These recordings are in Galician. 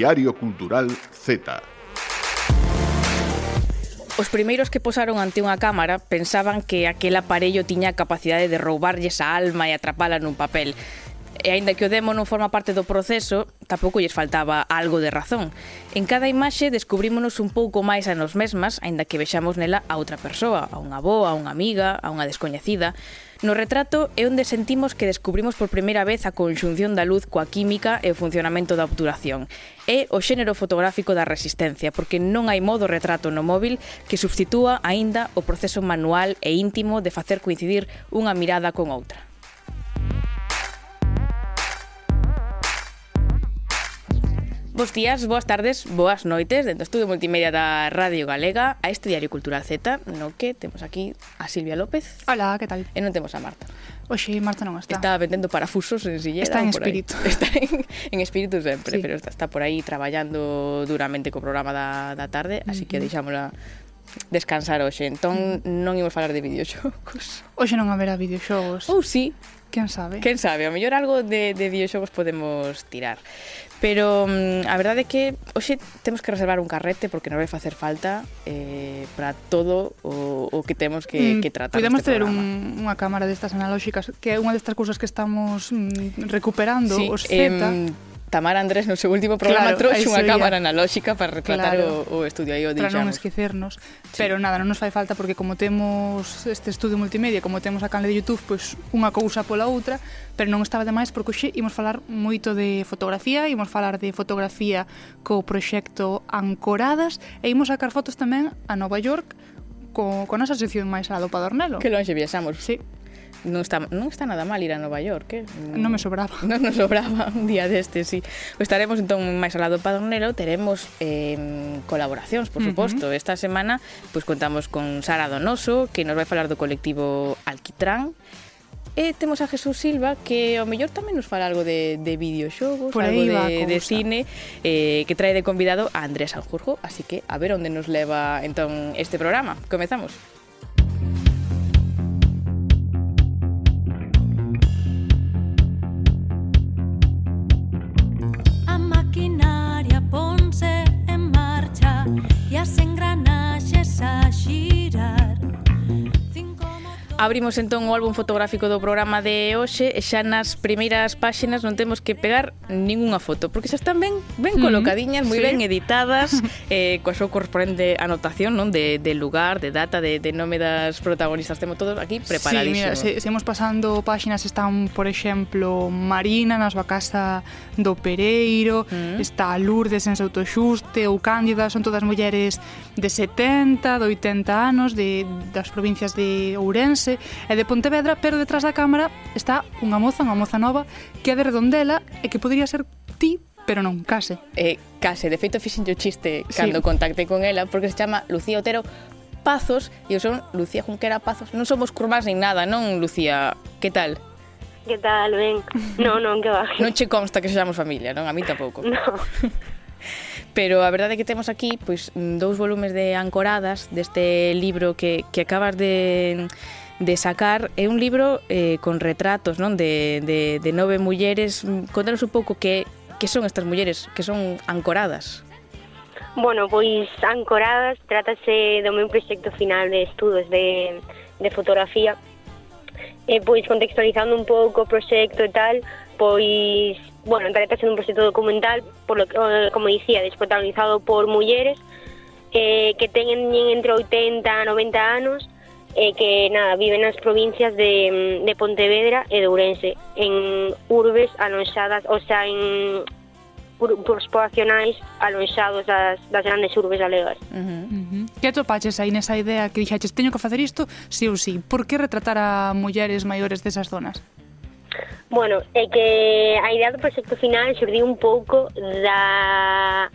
Diario Cultural Z. Os primeiros que posaron ante unha cámara pensaban que aquel aparello tiña a capacidade de roubarlles a alma e atrapala nun papel. E aínda que o demo non forma parte do proceso, tampouco lles faltaba algo de razón. En cada imaxe descubrímonos un pouco máis a nos mesmas, aínda que vexamos nela a outra persoa, a unha boa, a unha amiga, a unha descoñecida. No retrato é onde sentimos que descubrimos por primeira vez a conxunción da luz coa química e o funcionamento da obturación. É o xénero fotográfico da resistencia, porque non hai modo retrato no móvil que substitúa aínda o proceso manual e íntimo de facer coincidir unha mirada con outra. Bos días, boas tardes, boas noites Dentro do Estudio Multimedia da Radio Galega A este Diario Cultural Z No que temos aquí a Silvia López Hola, que tal? E non temos a Marta Oxe, Marta non está Está vendendo parafusos en sillera Está en espírito aí. Está en, en espírito sempre sí. Pero está, está por aí traballando duramente co programa da, da tarde Así mm -hmm. que deixámola descansar hoxe Entón non imos falar de videoxogos Hoxe non haberá videoxogos Ou oh, sí, Quen sabe? Quen sabe, ao mellor algo de, de videoxogos podemos tirar. Pero mm, a verdade é que hoxe temos que reservar un carrete porque nos vai facer falta eh, para todo o, o que temos que, mm, que tratar Podemos ter un, unha cámara destas analóxicas que é unha destas cousas que estamos mm, recuperando, sí, os Z. Eh, Tamara Andrés no seu último programa claro, trouxe unha cámara analóxica para retratar claro, o, o estudio aí o Para non esquecernos, sí. pero nada, non nos fai falta porque como temos este estudio multimedia, como temos a canal de YouTube, pois unha cousa pola outra, pero non estaba demais porque hoxe imos falar moito de fotografía, imos falar de fotografía co proxecto Ancoradas e imos sacar fotos tamén a Nova York co, con nosa sección máis a do Padornelo. Que longe viaxamos. Sí. Non está, non está nada mal ir a Nova York, eh? Non me sobraba. Non nos sobraba un día deste, sí. Estaremos entón máis ao lado do Padronero, teremos eh, colaboracións, por suposto. Uh -huh. Esta semana pois contamos con Sara Donoso, que nos vai falar do colectivo Alquitrán, E temos a Jesús Silva que ao mellor tamén nos fala algo de, de videoxogos, Por algo de, de cine, eh, que trae de convidado a Andrés Sanjurjo, así que a ver onde nos leva entón este programa. Comezamos. Comezamos. time. Abrimos entón o álbum fotográfico do programa de hoxe e xa nas primeiras páxinas non temos que pegar ningunha foto, porque xa están ben ben mm-hmm. colocadiñas, moi sí. ben editadas, eh, coa súa corresponde anotación non de, de lugar, de data, de, de nome das protagonistas. Temos todos aquí preparadísimos. Sí, mira, se, seguimos pasando páxinas, están, por exemplo, Marina na súa casa do Pereiro, mm. está Lourdes en Souto Xuste ou Cándida, son todas mulleres de 70, de 80 anos, de, das provincias de Ourense, Ourense e de Pontevedra, pero detrás da cámara está unha moza, unha moza nova, que é de Redondela e que podría ser ti, pero non, case. Eh, case, de feito fixen o chiste cando sí. contactei con ela, porque se chama Lucía Otero Pazos, e eu son Lucía Junquera Pazos, non somos curvas nin nada, non, Lucía? Que tal? Que tal, ben? Non, non, que va. Non che consta que sexamos familia, non? A mí tampouco. No. Pero a verdade é que temos aquí pois dous volumes de ancoradas deste libro que, que acabas de de sacar é un libro eh, con retratos non de, de, de nove mulleres. Mm, contanos un pouco que, que son estas mulleres que son ancoradas. Bueno, pois ancoradas trátase do meu proxecto final de estudos de, de fotografía. E pois contextualizando un pouco o proxecto e tal pois, bueno, trátase dun proxecto documental por lo que, como dicía, desprotagonizado por mulleres eh, que teñen entre 80 a 90 anos e que nada, viven nas provincias de, mm, de Pontevedra e de Ourense, en urbes alonxadas, ou sea, en grupos poblacionais alonxados das, das grandes urbes galegas. Uh -huh, uh -huh. Que atopaches aí nesa idea que dixaches, teño que facer isto, sí ou sí. Por que retratar a mulleres maiores desas zonas? Bueno, é que a idea do proxecto final xurdiu un pouco da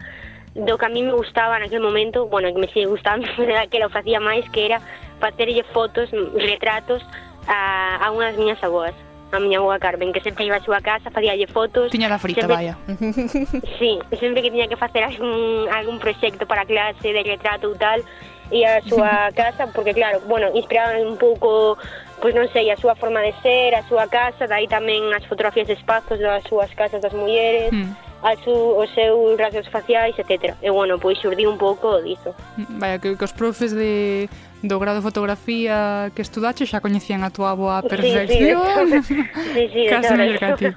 do que a mí me gustaba naquele momento, bueno, que me sigue gustando, pero que lo facía máis, que era para fotos, retratos a, a unha das miñas aboas a miña avoa Carmen, que sempre iba a súa casa, facíalle fotos. Tiña la frita, sempre... vaya. sí, sempre que tiña que facer algún, algún proxecto para clase de retrato ou tal, e a súa casa, porque claro, bueno, inspiraban un pouco, pois non sei, a súa forma de ser, a súa casa, dai tamén as fotografías de espazos das súas casas das mulleres, mm. a su, os seus rasgos faciais, etc. E bueno, pois xurdiu un pouco diso. Mm, vaya, que, que os profes de do grado de fotografía que estudache xa coñecían a tua boa perfección. Sí, sí, sí, Casi mellor que a ti.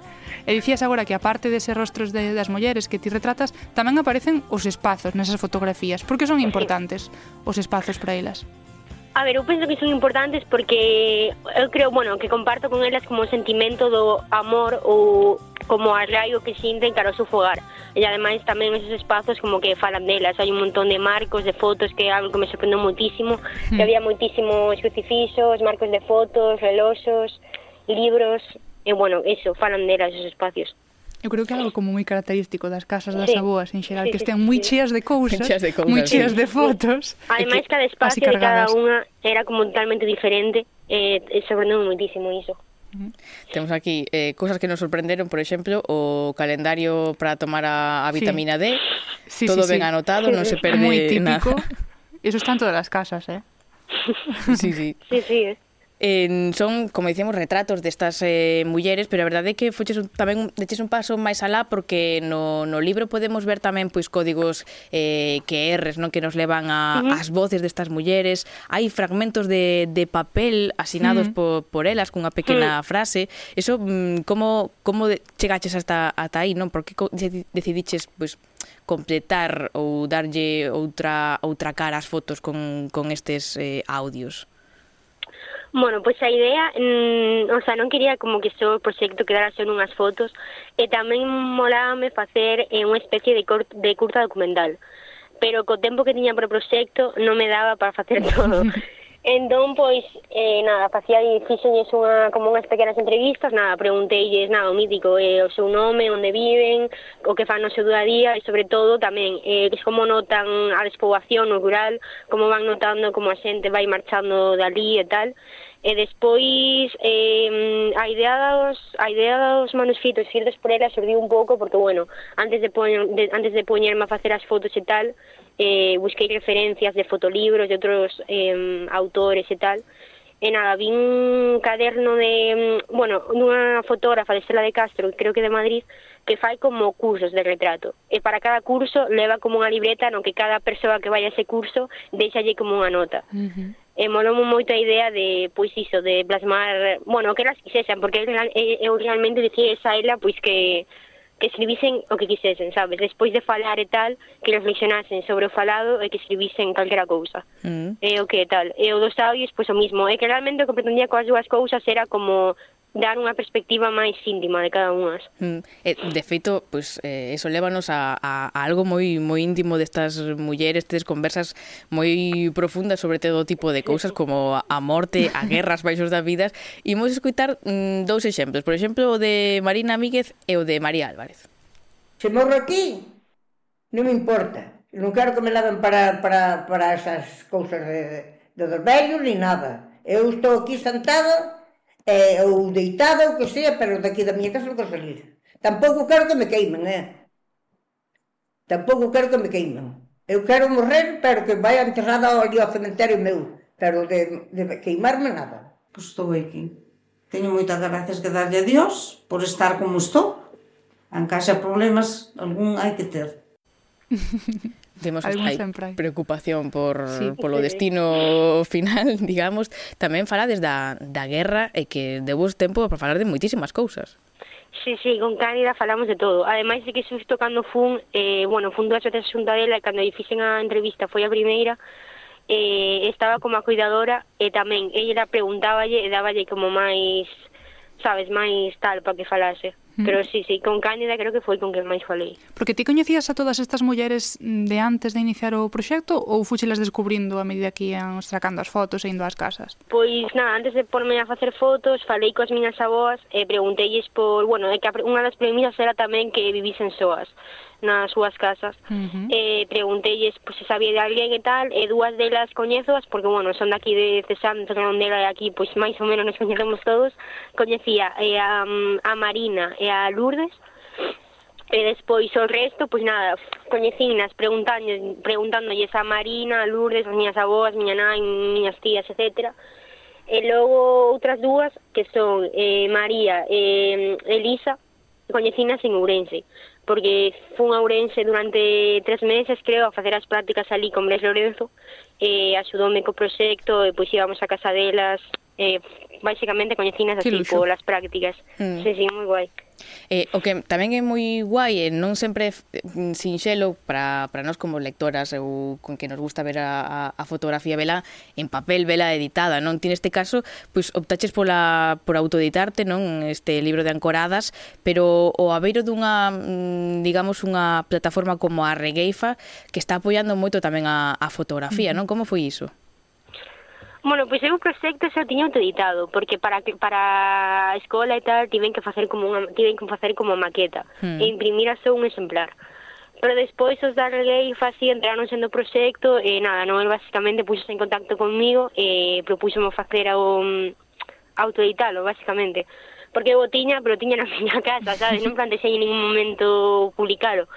E dicías agora que aparte deses rostros de, das mulleres que ti retratas, tamén aparecen os espazos nesas fotografías. Por que son importantes os espazos para elas? A ver, eu penso que son importantes porque eu creo, bueno, que comparto con elas como o sentimento do amor ou como arraigo que sinten cara ao seu fogar. E ademais tamén esos espazos como que falan delas, hai un montón de marcos, de fotos, que é algo que me sorprendeu muitísimo, mm. que hmm. había moitísimos crucifixos, marcos de fotos, reloxos, libros, e bueno, eso, falan delas esos espacios. Eu creo que é algo como moi característico das casas das sí. aboas en xeral, sí, que estén moi cheas de cousas, cheas de cousas moi cheas de fotos. Ademais, cada espacio de cada unha era como totalmente diferente, eh, sorprendeu moitísimo iso. Temos aquí eh, cousas que nos sorprenderon, por exemplo, o calendario para tomar a, a vitamina sí. D. Sí, todo sí, ben sí. anotado, non se perde Muy típico. Nada. Eso está en todas as casas, eh? Sí, sí. Sí, sí, eh en, son, como dicimos, retratos destas eh, mulleres, pero a verdade é que fuches un, tamén deches un paso máis alá porque no, no libro podemos ver tamén pois códigos eh, que erres, non que nos levan a, uh -huh. as voces destas mulleres. Hai fragmentos de, de papel asinados uh -huh. por, por elas cunha pequena uh -huh. frase. Eso, mm, como, como chegaches hasta, ata aí, non? Por que decidiches pois, completar ou darlle outra outra cara ás fotos con, con estes eh, audios? Bueno, pois a idea, mm, o sea, non quería como que só o proxecto quedara só nunhas fotos e tamén molábame facer eh, unha especie de, cort, de curta documental pero co tempo que tiña para o proxecto non me daba para facer todo. Entón, pois, eh, nada, facía fixenlles unha, como unhas pequenas entrevistas, nada, pregunteilles, nada, o mítico, eh, o seu nome, onde viven, o que fan no seu día a día, e sobre todo tamén, eh, como notan a despoboación no rural, como van notando como a xente vai marchando dali e tal, e despois eh, a idea dos a idea dos manuscritos xirdes por ela xurdiu un pouco porque bueno, antes de poñer, de, antes de poñerme a facer as fotos e tal, eh, busquei referencias de fotolibros de outros eh, autores e tal, e nada, vi un caderno de, bueno, dunha fotógrafa de Estela de Castro, creo que de Madrid, que fai como cursos de retrato. E para cada curso leva como unha libreta no que cada persoa que vai a ese curso deixalle como unha nota. Uh -huh. E eh, molou moito a idea de, pois iso, de plasmar, bueno, que elas quisesen, porque eu, eh, eu realmente dicía esa ela, pois que que escribisen o que quisesen, sabes? Despois de falar e tal, que reflexionasen sobre o falado e que escribisen calquera cousa. Mm. E o que tal? E o dos audios, pois o mismo. É que realmente o que pretendía coas dúas cousas era como dar unha perspectiva máis íntima de cada unhas. Mm. Eh, de feito, pois, pues, eh, eso lévanos a, a, a algo moi moi íntimo destas mulleres, tes conversas moi profundas sobre todo tipo de cousas como a morte, a guerras baixos das vidas. Imos escutar mm, dous exemplos, por exemplo, o de Marina Míguez e o de María Álvarez. Se morro aquí, non me importa. Non quero que me laven para, para, para esas cousas de, de dos vellos ni nada. Eu estou aquí sentada eh, ou deitada, ou que sea, pero daqui da miña casa non quero salir. Tampouco quero que me queimen, eh? Tampouco quero que me queimen. Eu quero morrer, pero que vai enterrada ali ao cementerio meu, pero de, de queimarme nada. Pois estou aquí. Teño moitas gracias que darlle a Dios por estar como estou. En casa problemas, algún hai que ter. Vemos que hai preocupación por, sí. polo destino final, digamos. Tamén falades da, da guerra e que debos tempo para falar de moitísimas cousas. Sí, sí, con Cándida falamos de todo. Ademais de que xusto cando fun, eh, bueno, fun dúas veces xunta dela e cando lle fixen a entrevista foi a primeira, eh, estaba como a cuidadora e tamén ella preguntáballe e dáballe como máis, sabes, máis tal para que falase. Pero sí, sí, con Cándida creo que foi con que máis falei. Porque ti coñecías a todas estas mulleres de antes de iniciar o proxecto ou fuxilas descubrindo a medida que ian sacando as fotos e indo ás casas? Pois nada, antes de porme a facer fotos, falei coas miñas aboas e pregunteilles por, bueno, é que unha das premisas era tamén que vivisen soas nas súas casas. Uh -huh. Eh, pregunteilles pois, se sabía de alguén e tal, eh, e dúas delas coñezoas, porque, bueno, son daqui de Cesán, Fernandela e aquí, pois, máis ou menos nos coñecemos todos, coñecía eh, a, a Marina e a Lourdes, eh, E despois o resto, pois nada, coñecinas preguntando, preguntándolles a Marina, a Lourdes, as miñas avós, miña nai, miñas tías, etcétera. E logo outras dúas que son eh, María e eh, Elisa, coñecinas en Ourense, porque fun a Ourense durante tres meses, creo, a facer as prácticas ali con Bres Lorenzo, e eh, axudoume co proxecto, e pois íbamos a casa delas, eh, basicamente coñecinas así polas prácticas. Mm. Sí, sí, moi guai. Eh, o que tamén é moi guai e eh, non sempre eh, sinxelo para, para nós como lectoras ou con que nos gusta ver a, a fotografía vela en papel, vela editada, non? Ti neste caso, pois optaches pola, por autoeditarte, non? Este libro de Ancoradas, pero o abeiro dunha, mm, digamos, unha plataforma como a Regueifa que está apoiando moito tamén a, a fotografía, non? Como foi iso? Bueno, pois eu o proxecto xa tiña autoeditado, porque para para a escola e tal tiven que facer como unha tiven que facer como maqueta hmm. e imprimir a só un exemplar. Pero despois os da Reguei así entraron sendo proxecto e eh, nada, Noel basicamente puxose en contacto conmigo eh, e propuxome facer a un autoeditalo, basicamente. Porque eu o tiña, pero tiña na miña casa, sabes? Non plantexei en ningún momento publicalo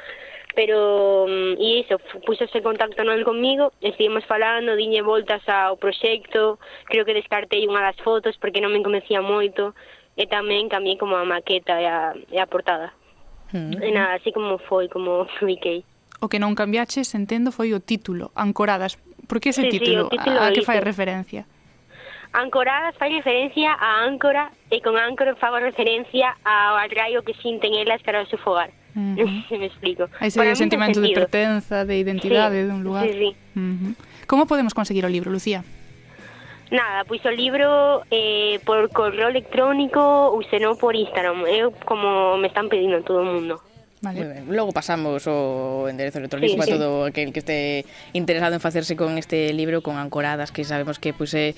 pero mm, e iso, puxose en contacto non comigo, estivemos falando, diñe voltas ao proxecto, creo que descartei unha das fotos porque non me convencía moito, e tamén cambiei como a maqueta e a, e a portada. Mm. E nada, así como foi, como fiquei. O que non cambiaches, entendo, foi o título, Ancoradas. Por que ese sí, título? Sí, título? A, a que fai referencia? Ancoradas fai referencia a áncora e con áncora fago referencia ao arraigo que sinten elas para o seu fogar. Uh -huh. me explico. Ese se ve o sentimento de pertenza, de identidade sí, dun lugar. Sí, sí. Uh -huh. Como podemos conseguir o libro, Lucía? Nada, pois o libro eh, por correo electrónico ou senón por Instagram. Eu como me están pedindo todo o mundo. Vale. Ben. Logo pasamos o enderezo electrónico sí, a sí. todo aquel que este interesado en facerse con este libro con ancoradas que sabemos que pois pues, eh,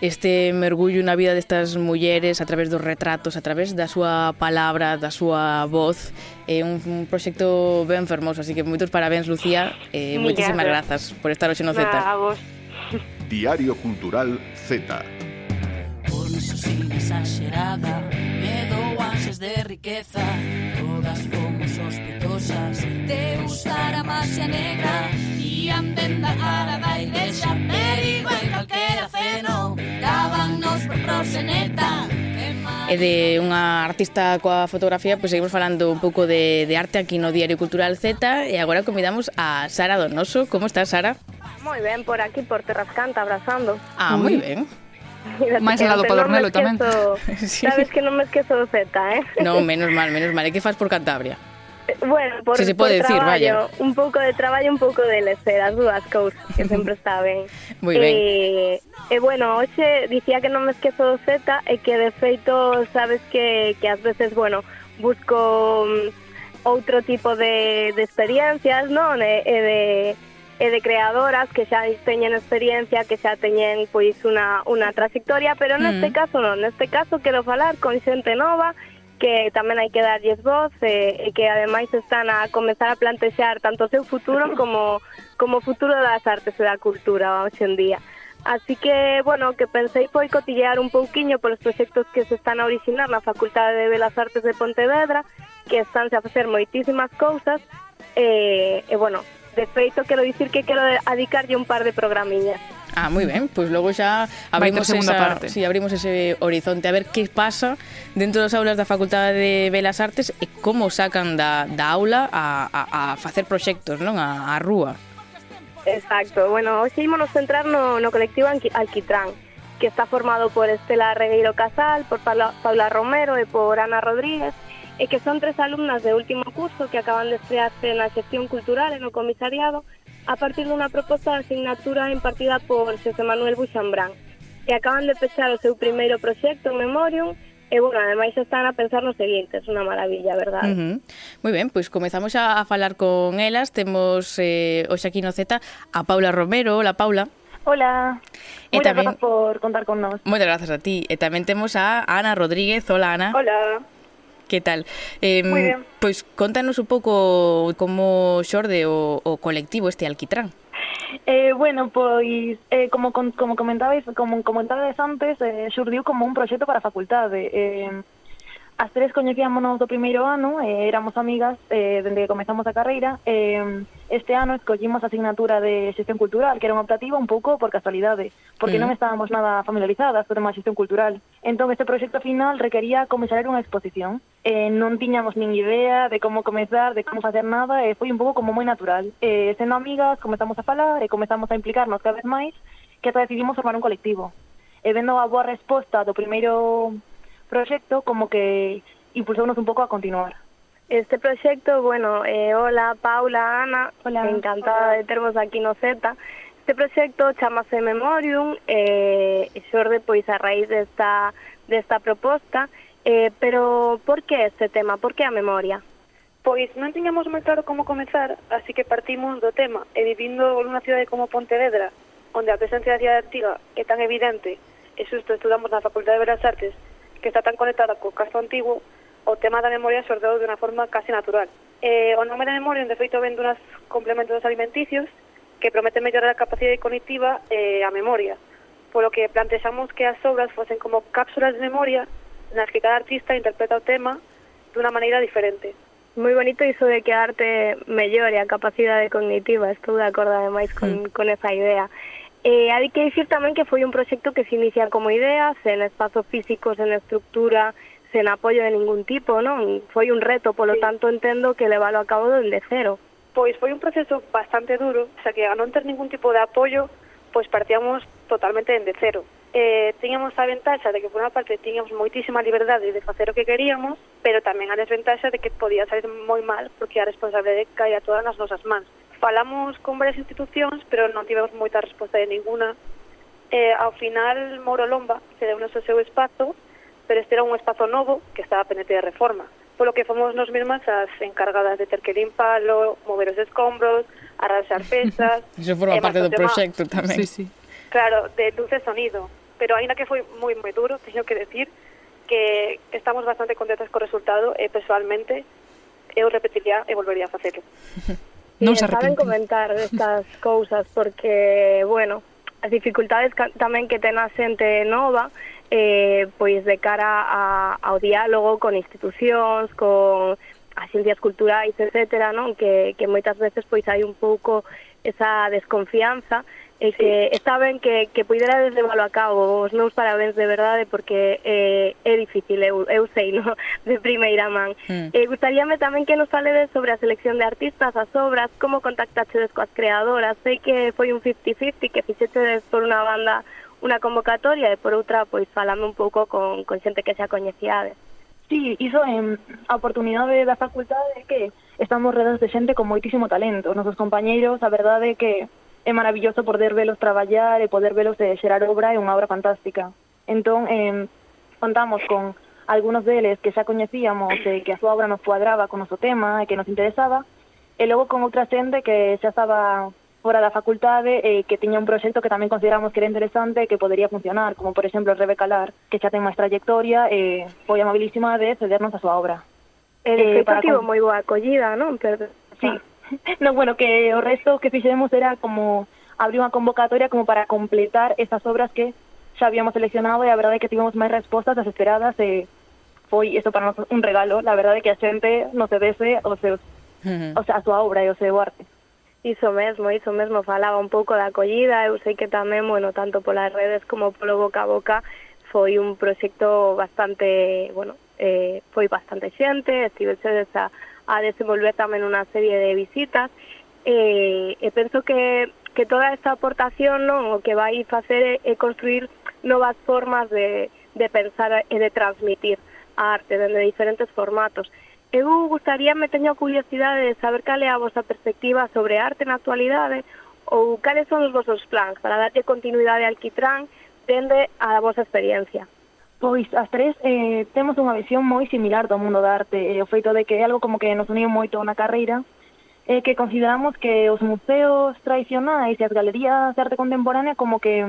este mergullo na vida destas mulleres a través dos retratos, a través da súa palabra, da súa voz. É un, un proxecto ben fermoso, así que moitos parabéns, Lucía. Eh, moitísimas grazas por estar hoxe no Z. A vos. Diario Cultural Z. Pornos sin exagerada, medo ansias de riqueza, todas fomos sospitosas de usar a maxia negra E anden da cara da igrexa Pero igual calquera ceno Dábannos por proseneta E de unha artista coa fotografía, pois seguimos falando un pouco de, de arte aquí no Diario Cultural Z e agora convidamos a Sara Donoso. Como estás, Sara? Moi ben, por aquí, por Terrascanta, abrazando. Ah, moi ben. Máis al lado Padornelo no tamén. Esquezo, sí. Sabes que non me esquezo do Z, eh? Non, menos mal, menos mal. E que faz por Cantabria? Bueno, por, si se pode decir, traballo, vaya. un pouco de traballo, un pouco de lecer, as dúas cousas que sempre está ben. Moi ben. E, eh, e eh, bueno, hoxe dicía que non me esquezo do Z e que de feito sabes que, que ás veces, bueno, busco mm, outro tipo de, de experiencias, non? E, e de e de creadoras que xa teñen experiencia, que xa teñen pois unha, unha trayectoria, pero neste mm. caso non, neste caso quero falar con xente nova e que tamén hai que darlles voz e, e que ademais están a comezar a plantexar tanto o seu futuro como como o futuro das artes e da cultura hoxe en día. Así que, bueno, que pensei foi cotillear un pouquiño polos proxectos que se están a originar na Facultade de Belas Artes de Pontevedra, que estánse a facer moitísimas cousas, e, e bueno, de feito, quero dicir que quero adicarlle un par de programiñas. Ah, moi ben, pois pues logo xa abrimos esa, parte. Sí, abrimos ese horizonte a ver que pasa dentro das aulas da Facultade de Belas Artes e como sacan da, da aula a, a, a facer proxectos, non? A, a rúa. Exacto, bueno, hoxe ímonos centrar no, no colectivo Alquitrán, que está formado por Estela Regueiro Casal, por Paula, Paula Romero e por Ana Rodríguez, e que son tres alumnas de último curso que acaban de estrearse na xestión cultural e no comisariado a partir dunha proposta de asignatura impartida por Xosé Manuel Buxambrán, que acaban de pechar o seu primeiro proxecto en Memorium E, bueno, ademais están a pensar no seguinte, é unha maravilla, verdade? Uh -huh. Moi ben, pois comezamos a, a falar con elas. Temos eh, hoxe aquí no Z a Paula Romero. Hola, Paula. Hola. Eh, e Moitas tamén... grazas por contar con nós. Moitas grazas a ti. Eh, e tamén temos a Ana Rodríguez. Hola, Ana. Hola. Que tal? Eh, Moi ben. Pois contanos un pouco como xorde o, o colectivo este Alquitrán. Eh, bueno, pois eh, como, como comentabais, como comentabais antes, eh, xurdiu como un proxecto para a facultade. Eh, as tres coñecíamonos do primeiro ano, eh, éramos amigas eh, dende que comezamos a carreira, eh, este ano escollimos a asignatura de xestión cultural, que era unha optativa un pouco por casualidade, porque mm. non estábamos nada familiarizadas co tema de xestión cultural. Entón, este proxecto final requería comenzar unha exposición. Eh, non tiñamos nin idea de como comezar, de como facer nada, e foi un pouco como moi natural. Eh, sendo amigas, comezamos a falar e comezamos a implicarnos cada vez máis, que ata decidimos formar un colectivo. E vendo a boa resposta do primeiro proxecto, como que impulsounos un pouco a continuar. Este proyecto, bueno, eh, hola Paula, Ana, hola, encantada hola. de termos aquí no Zeta. Este proyecto chamase Memorium, eh, xorde pois a raíz desta, desta proposta, eh, pero por que este tema, por que a memoria? Pois non tiñamos moi claro como comezar, así que partimos do tema, eh, e vivindo nunha cidade como Pontevedra, onde a presencia da cidade antiga é tan evidente, e xusto estudamos na Facultade de Belas Artes, que está tan conectada co caso antigo, o tema da memoria xordeu de unha forma casi natural. Eh, o nome da memoria, de feito, ven dunas complementos alimenticios que prometen mellorar a capacidade cognitiva e eh, a memoria, polo que plantexamos que as obras fosen como cápsulas de memoria nas que cada artista interpreta o tema dunha maneira diferente. Moi bonito iso de que a arte mellore a capacidade cognitiva, estou de acordo ademais con, mm. con esa idea. Eh, hai que dicir tamén que foi un proxecto que se inicia como idea, sen espazos físicos, sen estructura, sen apoio de ningún tipo, non? Foi un reto, polo sí. tanto entendo que leválo a cabo dende cero. Pois foi un proceso bastante duro, xa que a non ter ningún tipo de apoio, pois partíamos totalmente dende cero. Eh, tiñamos a ventaxa de que por unha parte tiñamos moitísima liberdade de facer o que queríamos, pero tamén a desventaxa de que podía salir moi mal porque a responsabilidade caía todas nas nosas mans. Falamos con varias institucións, pero non tivemos moita resposta de ninguna. Eh, ao final, Moro Lomba cedeu o seu espazo pero este era un espazo novo que estaba pendente de reforma polo que fomos nos mesmas as encargadas de ter que limpalo, mover os escombros, arrasar pesas... Iso forma eh, parte do proxecto tamén. Sí, sí. Claro, de luz e sonido. Pero ainda que foi moi, moi duro, teño que decir que estamos bastante contentas co resultado e personalmente, eu repetiría e volvería a facelo. non se arrepentí. Saben comentar destas cousas porque, bueno, as dificultades tamén que ten a xente nova eh, pois de cara a, ao diálogo con institucións, con as ciencias culturais, etc., non? Que, que moitas veces pois hai un pouco esa desconfianza e que sí. está ben que, que puidera leválo a cabo os meus parabéns de verdade porque eh, é difícil, eu, eu sei, no? de primeira man. Mm. Eh, gustaríame tamén que nos faledes sobre a selección de artistas, as obras, como contactaxedes coas creadoras, sei que foi un 50-50 que fixetedes por unha banda unha convocatoria e por outra pois falando un pouco con, con xente que xa coñecíades. Sí, iso en a oportunidade da facultade é que estamos redas de xente con moitísimo talento. Os nosos compañeiros, a verdade é que é maravilloso poder velos traballar e poder velos de eh, xerar obra é unha obra fantástica. Entón, eh, contamos con algunos deles que xa coñecíamos e eh, que a súa obra nos cuadraba con o noso tema e que nos interesaba, e logo con outra xente que xa estaba fora da facultade e eh, que tiña un proxecto que tamén consideramos que era interesante e que podería funcionar, como por exemplo Rebeca Lar, que xa ten máis trayectoria eh, e foi amabilísima de cedernos a súa obra. E de eh, para... tivo moi boa acollida, non? Pero... Sí. no, bueno, que o resto que fixemos era como abrir unha convocatoria como para completar esas obras que xa habíamos seleccionado e a verdade é que tivemos máis respostas das esperadas e eh, foi isto para nós un regalo, la verdade é que a xente nos cedese os seus, uh -huh. o sea, a súa obra e o seu arte. Iso mesmo, iso mesmo, falaba un pouco da acollida, eu sei que tamén, bueno, tanto polas redes como polo boca a boca, foi un proxecto bastante, bueno, eh, foi bastante xente, estivexe a, a desenvolver tamén unha serie de visitas, eh, e penso que, que toda esta aportación non, o que vai facer é, é construir novas formas de, de pensar e de transmitir a arte dende diferentes formatos. Eu gustaríame teño a curiosidade de saber cal é a vosa perspectiva sobre arte na actualidade ou cales son os vosos plans para darlle continuidade al Quitrán dende a vosa experiencia. Pois as tres eh, temos unha visión moi similar do mundo da arte e o feito de que é algo como que nos uniu moito na carreira é que consideramos que os museos tradicionais e as galerías de arte contemporánea como que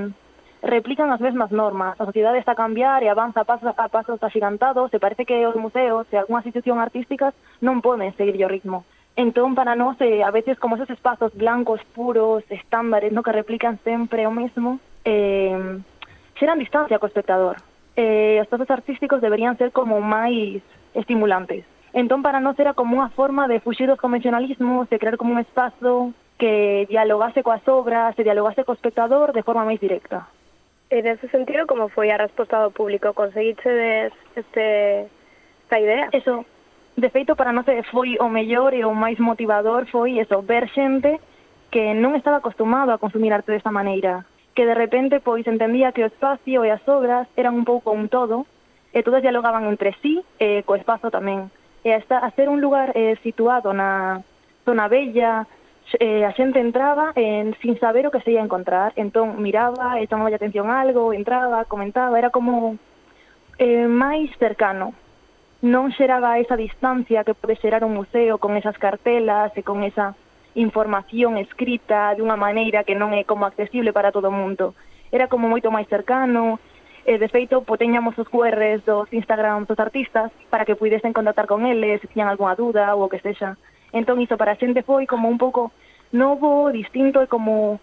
replican as mesmas normas. A sociedade está a cambiar e avanza a pasos, a pasos axigantados e parece que os museos e algunhas institución artísticas non poden seguir o ritmo. Entón, para nós, eh, a veces, como esos espazos blancos, puros, estándares, no que replican sempre o mesmo, eh, xeran distancia co espectador. Eh, os espazos artísticos deberían ser como máis estimulantes. Entón, para nós, era como unha forma de fuxir dos convencionalismos, de crear como un espazo que dialogase coas obras, se dialogase co espectador de forma máis directa. En ese sentido, como foi a resposta do público? Conseguiches este, esta idea? Eso, de feito, para nós foi o mellor e o máis motivador foi eso, ver xente que non estaba acostumado a consumir arte desta maneira, que de repente pois entendía que o espacio e as obras eran un pouco un todo, e todas dialogaban entre sí e co espazo tamén. E hasta a ser un lugar eh, situado na zona bella, eh, a xente entraba en, sin saber o que se ia encontrar. Entón, miraba, e chamaba atención a algo, entraba, comentaba, era como eh, máis cercano. Non xeraba esa distancia que pode xerar un museo con esas cartelas e con esa información escrita de unha maneira que non é como accesible para todo o mundo. Era como moito máis cercano, e de feito poteñamos os QRs dos Instagram dos artistas para que pudesen contactar con eles se tiñan algunha duda ou o que sexa. Entón iso para a xente foi como un pouco novo, distinto e como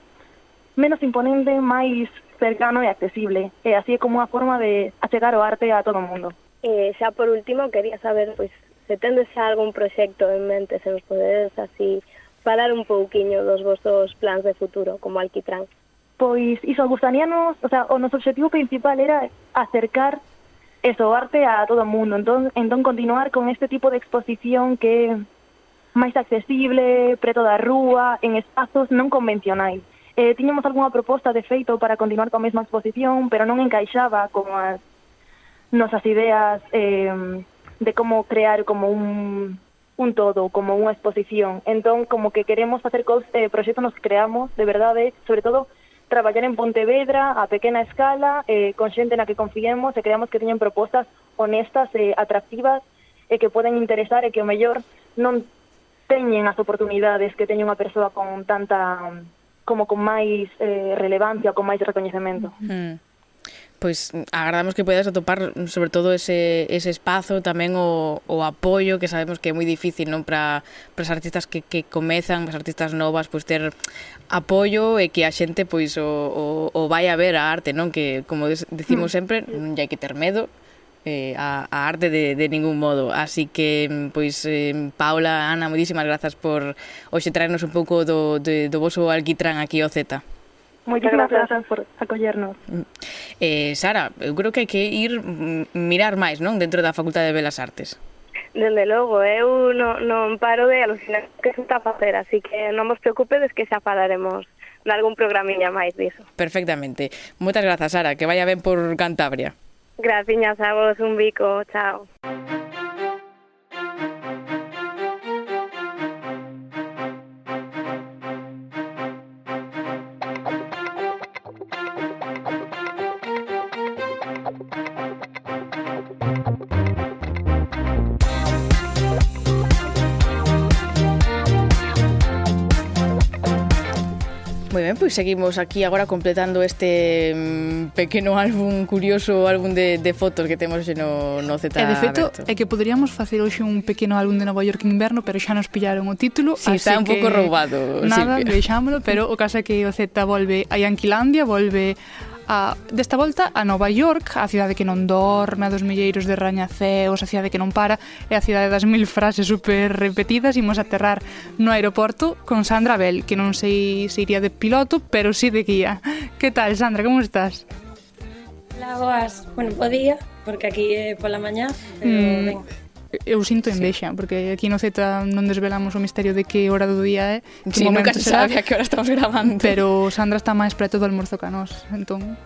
menos imponente, máis cercano e accesible. E así é como unha forma de achegar o arte a todo o mundo. Eh, e xa por último, quería saber pois, se tendes xa algún proxecto en mente, se nos podedes así falar un pouquiño dos vosos plans de futuro como Alquitrán. Pois iso, gustaríanos, o sea, o noso objetivo principal era acercar eso, arte a todo o mundo, entón, entón continuar con este tipo de exposición que máis accesible, preto da rúa, en espazos non convencionais. Eh, tiñamos algunha proposta de feito para continuar coa mesma exposición, pero non encaixaba con as nosas ideas eh, de como crear como un, un todo, como unha exposición. Entón, como que queremos facer cos, eh, proxectos nos creamos, de verdade, sobre todo traballar en Pontevedra a pequena escala, eh, con xente na que confiemos e creamos que teñen propostas honestas e eh, atractivas e eh, que poden interesar e que o mellor non teñen as oportunidades que teñe unha persoa con tanta como con máis eh, relevancia, con máis recoñecemento. Mm. Pois agradamos que podas atopar sobre todo ese, ese espazo, tamén o, o apoio que sabemos que é moi difícil non para para as artistas que, que comezan, as artistas novas, pois ter apoio e que a xente pois o, o, o vai a ver a arte, non? Que como decimos mm. sempre, non hai que ter medo, eh, a, a arte de, de ningún modo. Así que, mm, pois, eh, Paula, Ana, moitísimas grazas por hoxe traernos un pouco do, de, do voso alquitrán aquí ao Z. Moitísimas grazas por acollernos. Mm. Eh, Sara, eu creo que hai que ir mm, mirar máis, non? Dentro da Facultade de Belas Artes. Dende logo, eu non, non paro de alucinar que se está a facer, así que non vos preocupedes que xa falaremos de algún programiña máis diso. Perfectamente. Moitas grazas, Sara, que vaya ben por Cantabria. Graciñas a vos, un bico, chao. ben, pois seguimos aquí agora completando este mm, pequeno álbum curioso, álbum de, de fotos que temos no, no Z E eh, de feito, aberto. é que poderíamos facer hoxe un pequeno álbum de Nova York inverno, pero xa nos pillaron o título, sí, así está un pouco roubado, Nada, Silvia. deixámolo, pero o caso é que o Z volve a Yanquilandia, volve a, desta volta a Nova York, a cidade que non dorme, a dos milleiros de rañaceos, a cidade que non para, e a cidade das mil frases super repetidas, imos aterrar no aeroporto con Sandra Bell, que non sei se iría de piloto, pero sí de guía. Que tal, Sandra, como estás? La boas, bueno, podía, porque aquí é pola mañá, pero mm. ben eu sinto envexa, sí. porque aquí no Z non desvelamos o misterio de que hora do día é. Que sí, nunca se sabe a que hora estamos grabando. Pero Sandra está máis preto do almorzo que a nós, entón...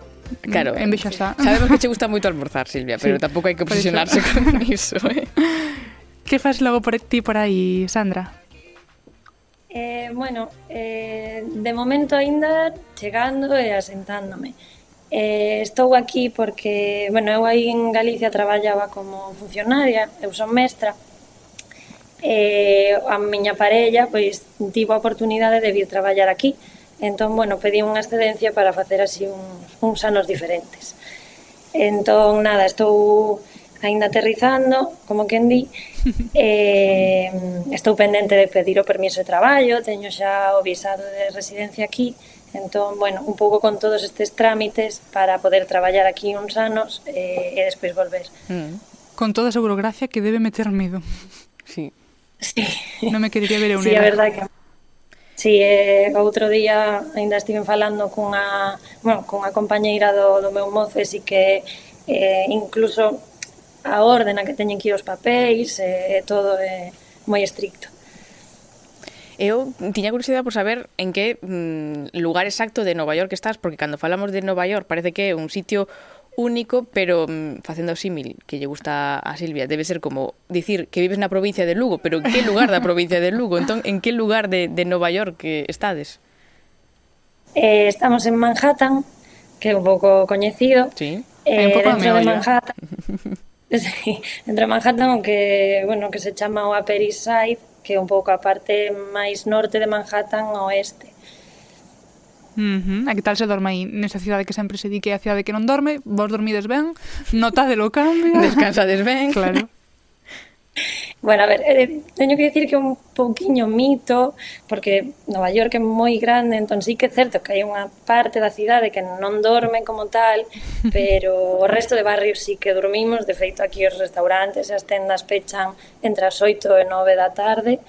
Claro, mm, en xa. Sabemos que che gusta moito almorzar, Silvia, pero sí, tampouco hai que obsesionarse con iso, eh? Que faz logo por ti por aí, Sandra? Eh, bueno, eh, de momento aínda chegando e asentándome. Eh, estou aquí porque, bueno, eu aí en Galicia traballaba como funcionaria, eu son mestra, eh, a miña parella pois tivo a oportunidade de vir traballar aquí. Entón, bueno, pedí unha excedencia para facer así uns, uns anos diferentes. Entón, nada, estou ainda aterrizando, como quen di eh, estou pendente de pedir o permiso de traballo teño xa o visado de residencia aquí Entón, bueno, un pouco con todos estes trámites para poder traballar aquí uns anos eh, e despois volver. Mm. Con toda a burocracia que debe meter medo. Sí. Sí. Non me querería ver eu Sí, a verdade que Sí, eh, outro día ainda estiven falando cunha, bueno, cunha compañeira do, do meu mozo e si que eh, incluso a orden a que teñen que ir os papéis eh, e eh, todo é eh, moi estricto. Eu tiña curiosidade por saber en que mm, lugar exacto de Nova York estás, porque cando falamos de Nova York parece que é un sitio único, pero mm, facendo símil que lle gusta a Silvia, debe ser como dicir que vives na provincia de Lugo, pero en que lugar da provincia de Lugo? Entón, en que lugar de, de Nova York que estades? Eh, estamos en Manhattan, que é un pouco coñecido. Sí. Eh, un pouco dentro de Manhattan. sí, dentro de Manhattan, o que, bueno, que se chama o Upper East Side, que é un pouco a parte máis norte de Manhattan ao oeste. Uh -huh. A que tal se dorme aí nesa cidade que sempre se di que é a cidade que non dorme, vos dormides ben, notadelo cambio. Descansades ben. Claro. Bueno, a ver, eh, teño que dicir que un pouquiño mito, porque Nova York é moi grande, entón sí que é certo que hai unha parte da cidade que non dorme como tal, pero o resto de barrios sí que dormimos, de feito aquí os restaurantes e as tendas pechan entre as 8 e 9 da tarde,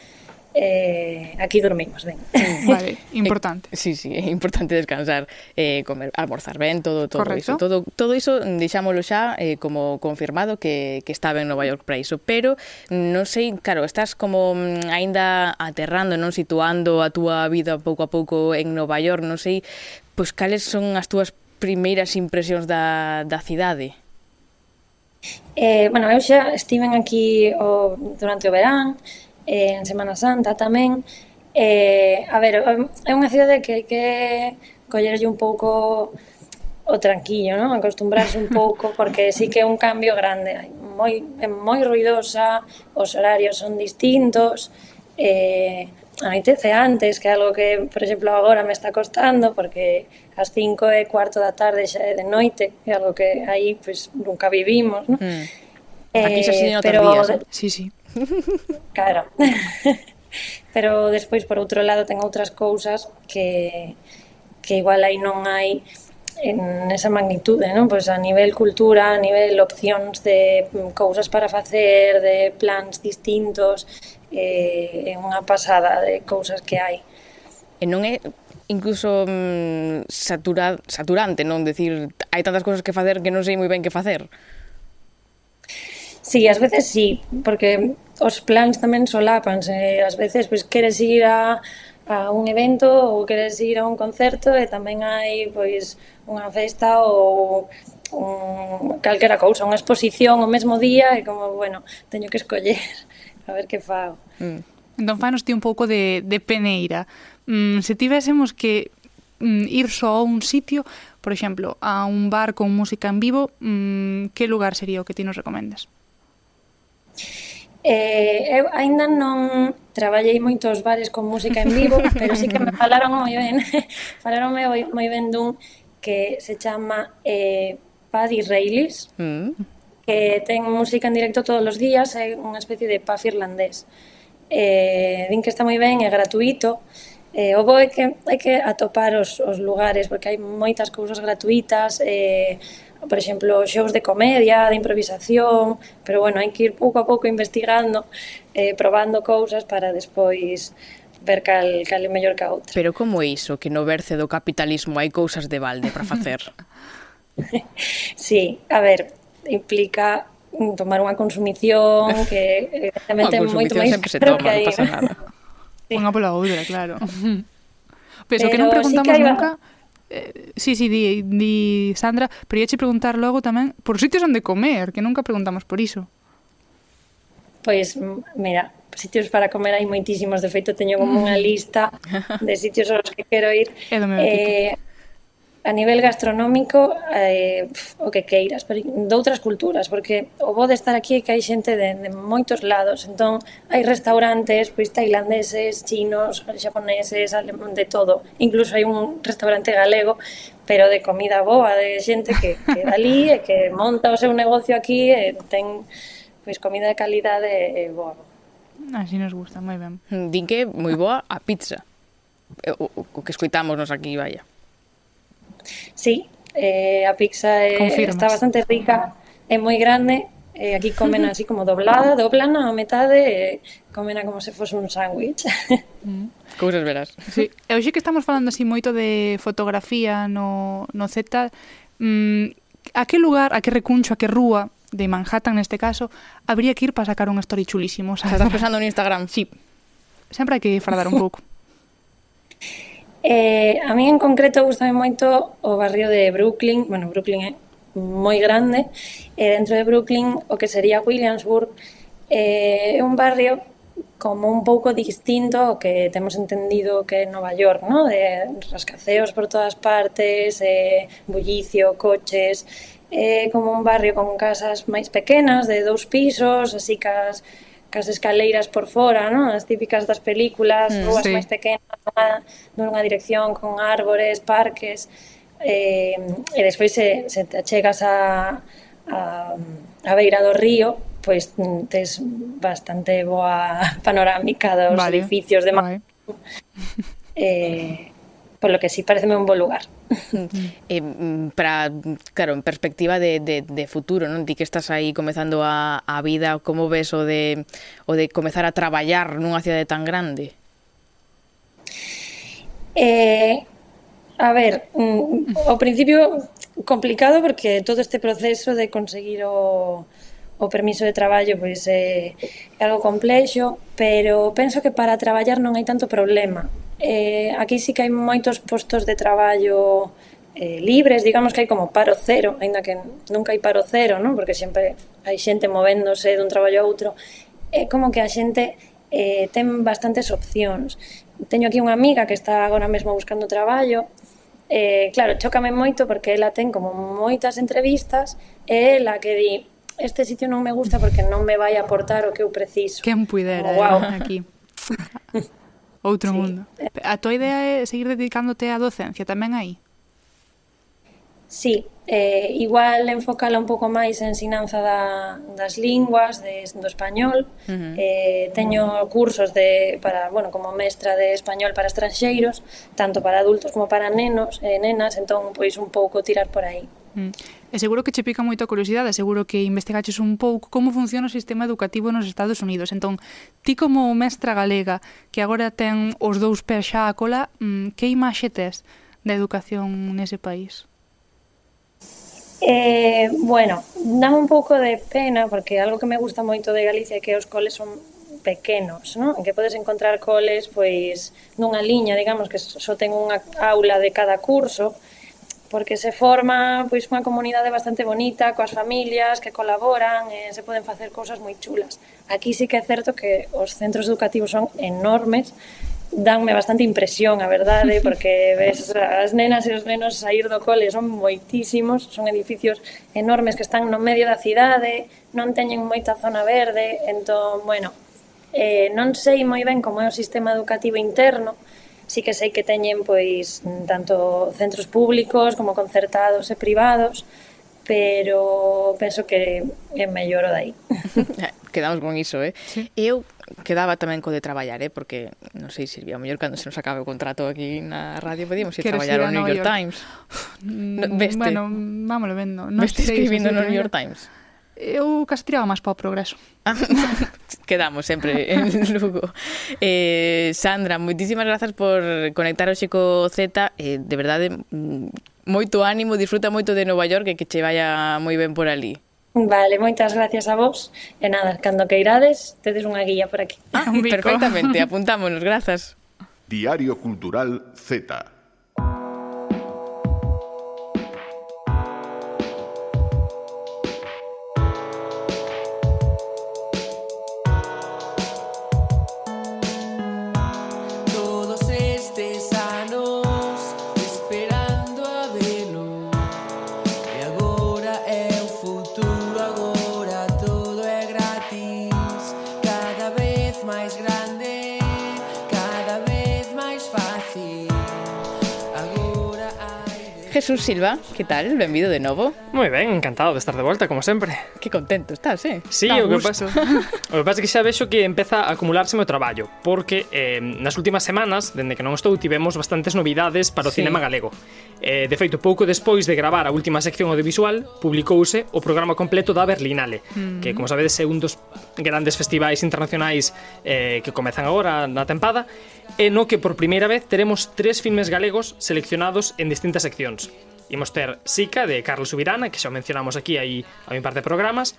Eh, aquí dormimos, ben. Mm, vale, importante. Eh, sí, sí, é importante descansar, eh, comer, almorzar ben, todo todo Correcto. iso. Todo todo iso mm, deixámolo xa eh, como confirmado que, que estaba en Nova York para iso, pero mm, non sei, claro, estás como aínda aterrando, non situando a túa vida pouco a pouco en Nova York, non sei, pois cales son as túas primeiras impresións da, da cidade? Eh, bueno, eu xa estiven aquí o, durante o verán, eh, en Semana Santa tamén. Eh, a ver, é unha cidade que hai que collerlle un pouco o tranquillo, non? Acostumbrarse un pouco porque sí que é un cambio grande, moi é moi ruidosa, os horarios son distintos, eh anoitece antes, que é algo que, por exemplo, agora me está costando porque ás 5 e cuarto da tarde xa é de noite, é algo que aí pues, nunca vivimos, non? Mm. Eh, Aquí xa se eh, pero... Días, eh? Sí, sí. Claro. Pero despois, por outro lado, ten outras cousas que, que igual aí non hai en esa magnitude, non? Pois a nivel cultura, a nivel opcións de mm, cousas para facer, de plans distintos, eh, é unha pasada de cousas que hai. E non é incluso mm, satura, saturante, non? Decir, hai tantas cousas que facer que non sei moi ben que facer. Sí, ás veces sí, porque os plans tamén solapanse. Ás veces pois, queres ir a, a un evento ou queres ir a un concerto e tamén hai pois unha festa ou un, calquera cousa, unha exposición o mesmo día e como, bueno, teño que escoller a ver que fago. Mm. Entón, fanos ti un pouco de, de peneira. Mm, se tivésemos que mm, ir só a un sitio, por exemplo, a un bar con música en vivo, mm, que lugar sería o que ti nos recomendas? Eh, eu aínda non traballei moitos bares con música en vivo, pero sí que me falaron moi ben, falaronme moi, moi ben dun que se chama eh, Paddy Raylis, mm. que ten música en directo todos os días, é unha especie de pub irlandés. Eh, din que está moi ben, é gratuito, Eh, o bo é que hai que atopar os, os lugares, porque hai moitas cousas gratuitas, eh, por exemplo, shows de comedia, de improvisación, pero bueno, hai que ir pouco a pouco investigando, eh, probando cousas para despois ver cal, cal é mellor que a outra. Pero como é iso que no berce do capitalismo hai cousas de balde para facer? sí, a ver, implica tomar unha consumición que evidentemente é moito máis que se toma, que hai... non pasa nada. sí. Unha pola outra, claro. Pero, Pero que non preguntamos sí que iba... nunca Eh, sí, sí, di, di Sandra, pero ia preguntar logo tamén por sitios onde comer, que nunca preguntamos por iso. Pois, mira, sitios para comer hai moitísimos, de feito teño como unha mm. lista de sitios aos que quero ir. É do meu eh, a nivel gastronómico eh, pf, o que queiras, pero de outras culturas, porque o bo de estar aquí é que hai xente de, de moitos lados, entón hai restaurantes pois tailandeses, chinos, xaponeses, alemán, de todo. Incluso hai un restaurante galego, pero de comida boa, de xente que, que dali e que monta o seu negocio aquí e ten pois comida de calidade e boa. Así nos gusta, moi ben. Din que moi boa a pizza. Eh, o, o que escoitamos nos aquí, vaya. Sí, eh, a pizza eh, está bastante rica, es moi grande, eh, aquí comen así como doblada, doblan a metade, eh, comena como se fose un sándwich. Mm. Cousas veras. Sí. E hoxe que estamos falando así moito de fotografía no, no Z, mm, a que lugar, a que recuncho, a que rúa de Manhattan neste caso, habría que ir para sacar un story chulísimo. O sea, estás pensando en Instagram. Sí. Sempre hai que fardar un pouco. Eh, a mí en concreto gustame moito o barrio de Brooklyn, bueno, Brooklyn é moi grande, e dentro de Brooklyn o que sería Williamsburg eh, é un barrio como un pouco distinto ao que temos entendido que é Nova York, ¿no? de rascaceos por todas partes, eh, bullicio, coches, é eh, como un barrio con casas máis pequenas, de dous pisos, así cas cas escaleiras por fora, non? As típicas das películas, mm, rúas sí. máis pequenas, nunha, nunha dirección con árbores, parques, eh, e despois se, se te achegas a, a, a beira do río, pois tes bastante boa panorámica dos vale. edificios de vale. eh, polo que sí, pareceme un bo lugar. eh, para, claro, en perspectiva de, de, de futuro, non? Ti que estás aí comezando a, a vida, como ves o de, o de comezar a traballar nunha cidade tan grande? Eh, a ver, mm, mm, ao principio complicado porque todo este proceso de conseguir o, o permiso de traballo pois é, eh, é algo complexo, pero penso que para traballar non hai tanto problema. Eh, aquí sí que hai moitos postos de traballo eh, libres, digamos que hai como paro cero, aínda que nunca hai paro cero, non? porque sempre hai xente movéndose dun traballo a outro, é como que a xente eh, ten bastantes opcións. Teño aquí unha amiga que está agora mesmo buscando traballo, eh, claro, chócame moito porque ela ten como moitas entrevistas e ela que di este sitio non me gusta porque non me vai aportar o que eu preciso. Quen puidera, oh, wow. Eh, aquí. Outro sí. mundo. A tua idea é seguir dedicándote á docencia tamén aí? Sí, eh, igual enfocala un pouco máis en ensinanza da, das linguas, de, do español. Uh -huh. eh, teño cursos de, para, bueno, como mestra de español para estranxeiros, tanto para adultos como para nenos e eh, nenas, entón, pois, un pouco tirar por aí. Uh -huh. E seguro que che pica moito a curiosidade, seguro que investigaches un pouco como funciona o sistema educativo nos Estados Unidos. Entón, ti como mestra galega, que agora ten os dous pés xa a cola, mm, que imaxe tes da educación nese país? Eh, bueno, dame un pouco de pena porque algo que me gusta moito de Galicia é que os coles son pequenos, ¿no? En que podes encontrar coles pois nunha liña, digamos, que só ten unha aula de cada curso, porque se forma pois unha comunidade bastante bonita coas familias que colaboran e se poden facer cousas moi chulas. Aquí sí que é certo que os centros educativos son enormes danme bastante impresión, a verdade, porque ves as nenas e os nenos sair do cole son moitísimos, son edificios enormes que están no medio da cidade, non teñen moita zona verde, entón, bueno, eh, non sei moi ben como é o sistema educativo interno, sí que sei que teñen pois tanto centros públicos como concertados e privados, pero penso que é mellor o dai. Eh, quedamos con iso, eh? Sí. Eu quedaba tamén co de traballar, eh? porque non sei, Silvia, o mellor cando se nos acabe o contrato aquí na radio podíamos ir traballar ao New York, York Times. No, veste. Bueno, vámoslo vendo. No Veste escribindo no New York Times. eu casi tiraba máis para o progreso. Ah, quedamos sempre en Lugo. Eh, Sandra, moitísimas grazas por conectar hoxe co Z. Eh, de verdade, mm, moito ánimo, disfruta moito de Nova York e que che vaya moi ben por ali. Vale, moitas gracias a vos. E nada, cando queirades, tedes unha guía por aquí. Ah, perfectamente, apuntámonos, grazas. Diario Cultural Z. Jesús Silva, ¿qué tal? Benvido de novo. Moi ben, encantado de estar de volta, como sempre. Que contento estás, eh? Sí, Dá o que pasa, o que pasa é que xa vexo que empeza a acumularse o traballo, porque eh, nas últimas semanas, dende que non estou, tivemos bastantes novidades para o sí. cinema galego. Eh, de feito, pouco despois de gravar a última sección audiovisual, publicouse o programa completo da Berlinale, mm -hmm. que, como sabedes, é un dos grandes festivais internacionais eh, que comezan agora na tempada, e no que por primeira vez teremos tres filmes galegos seleccionados en distintas seccións imos ter Sica de Carlos Subirana, que xa mencionamos aquí aí a min parte de programas,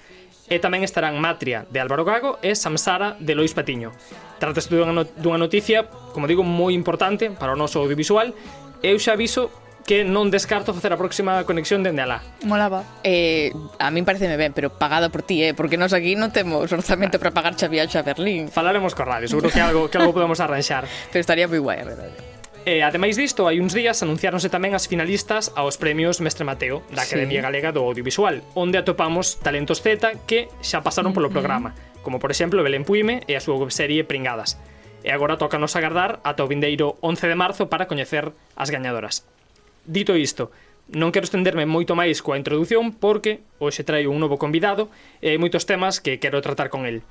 e tamén estarán Matria de Álvaro Gago e Samsara de Lois Patiño. Trátase dunha, no, dunha noticia, como digo, moi importante para o noso audiovisual. Eu xa aviso que non descarto facer a próxima conexión dende alá. Molaba. Eh, a min pareceme ben, pero pagada por ti, eh, porque nós aquí non temos orzamento para pagar xa viaxe a Berlín. Falaremos co radio, seguro que algo que algo podemos arranxar. pero estaría moi guai, a verdade. E, ademais disto, hai uns días anunciáronse tamén as finalistas aos premios Mestre Mateo da Academia sí. Galega do Audiovisual, onde atopamos talentos Z que xa pasaron polo programa, como por exemplo Belén Puime e a súa webserie Pringadas. E agora toca nos agardar ata o vindeiro 11 de marzo para coñecer as gañadoras. Dito isto, non quero estenderme moito máis coa introdución porque hoxe traio un novo convidado e hai moitos temas que quero tratar con el.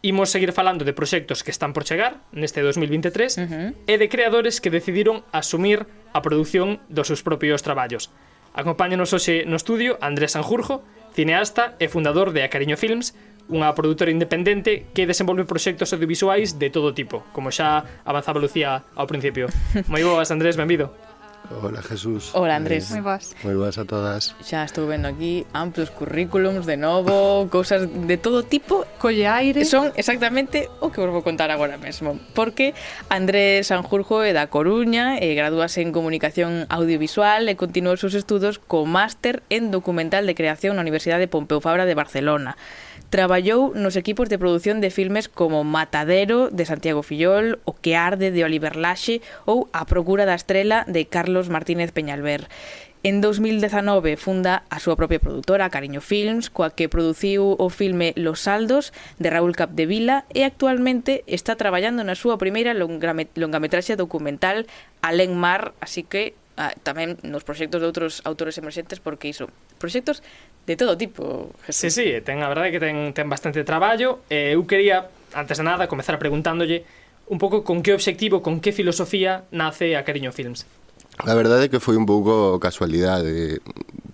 Imos seguir falando de proxectos que están por chegar neste 2023 uh -huh. e de creadores que decidiron asumir a produción dos seus propios traballos. Acompáñanos hoxe no estudio Andrés Sanjurjo, cineasta e fundador de A Cariño Films, unha produtora independente que desenvolve proxectos audiovisuais de todo tipo, como xa avanzaba Lucía ao principio. Moi boas, Andrés, benvido. Hola Jesús. Hola Andrés. Eh, moi boas. Moi boas a todas. Xa estou vendo aquí amplos currículums de novo, cousas de todo tipo. Colle aire. Son exactamente o que vos vou contar agora mesmo. Porque Andrés Sanjurjo é da Coruña, e gradúase en Comunicación Audiovisual eh, e continuou os seus estudos co máster en Documental de Creación na Universidade de Pompeu Fabra de Barcelona. Traballou nos equipos de produción de filmes como Matadero, de Santiago Fillol, O que arde, de Oliver Laxe ou A procura da estrela, de Carlos Martínez Peñalver. En 2019 funda a súa propia produtora, Cariño Films, coa que produciu o filme Los Saldos, de Raúl Capdevila, e actualmente está traballando na súa primeira longametraxe documental Alén Mar, así que ah, tamén nos proxectos de outros autores emerxentes porque iso, proxectos de todo tipo. Jesús. Sí, sí, ten a verdade que ten ten bastante traballo. Eh, eu quería antes de nada comezar preguntándolle un pouco con que obxectivo, con que filosofía nace a Cariño Films. A verdade é que foi un pouco casualidade.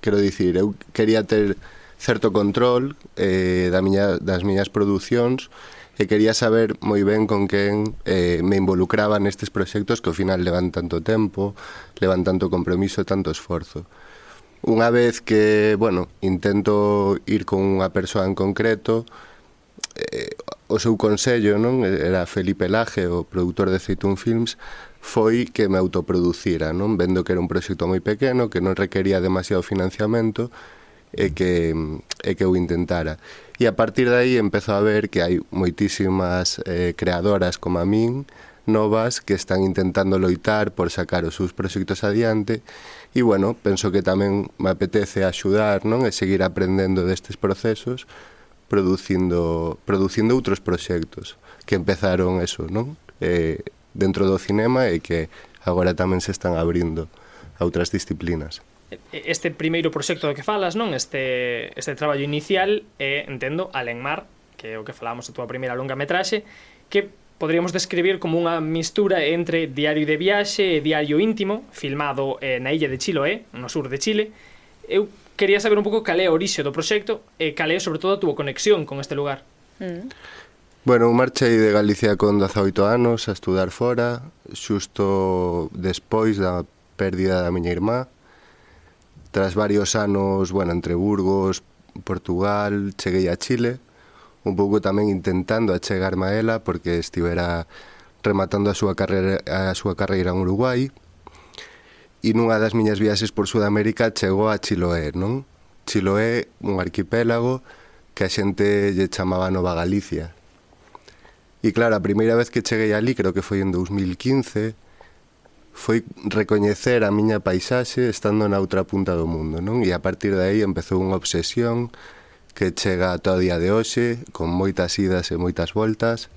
Quero dicir, eu quería ter certo control eh, da miña, das miñas producións e quería saber moi ben con quen eh, me involucraba nestes proxectos que ao final levan tanto tempo, levan tanto compromiso e tanto esforzo. Unha vez que, bueno, intento ir con unha persoa en concreto, eh, o seu consello, non? Era Felipe Laje, o produtor de Ceitún Films, foi que me autoproducira, non? Vendo que era un proxecto moi pequeno, que non requería demasiado financiamento, e que, e que eu intentara. E a partir de aí empezo a ver que hai moitísimas eh, creadoras como a min novas que están intentando loitar por sacar os seus proxectos adiante e, bueno, penso que tamén me apetece axudar non? e seguir aprendendo destes procesos producindo, producindo outros proxectos que empezaron eso, non? Eh, dentro do cinema e que agora tamén se están abrindo a outras disciplinas este primeiro proxecto do que falas, non? Este, este traballo inicial é, entendo, Alenmar, que é o que falamos da túa primeira longa metraxe, que poderíamos describir como unha mistura entre diario de viaxe e diario íntimo, filmado eh, na illa de Chiloé, no sur de Chile. Eu quería saber un pouco cal é a orixe do proxecto e cal é, sobre todo, a túa conexión con este lugar. Mm. Bueno, eu marchei de Galicia con 18 anos a estudar fora, xusto despois da pérdida da miña irmá, Tras varios anos, bueno, entre Burgos, Portugal, cheguei a Chile, un pouco tamén intentando achegarme a ela porque estivera rematando a súa carreira a súa carreira en Uruguai e nunha das miñas viaxes por Sudamérica chegou a Chiloé, non? Chiloé, un arquipélago que a xente lle chamaba Nova Galicia. E claro, a primeira vez que cheguei ali, creo que foi en 2015, foi recoñecer a miña paisaxe estando na outra punta do mundo, non? E a partir de aí empezou unha obsesión que chega ata o día de hoxe, con moitas idas e moitas voltas.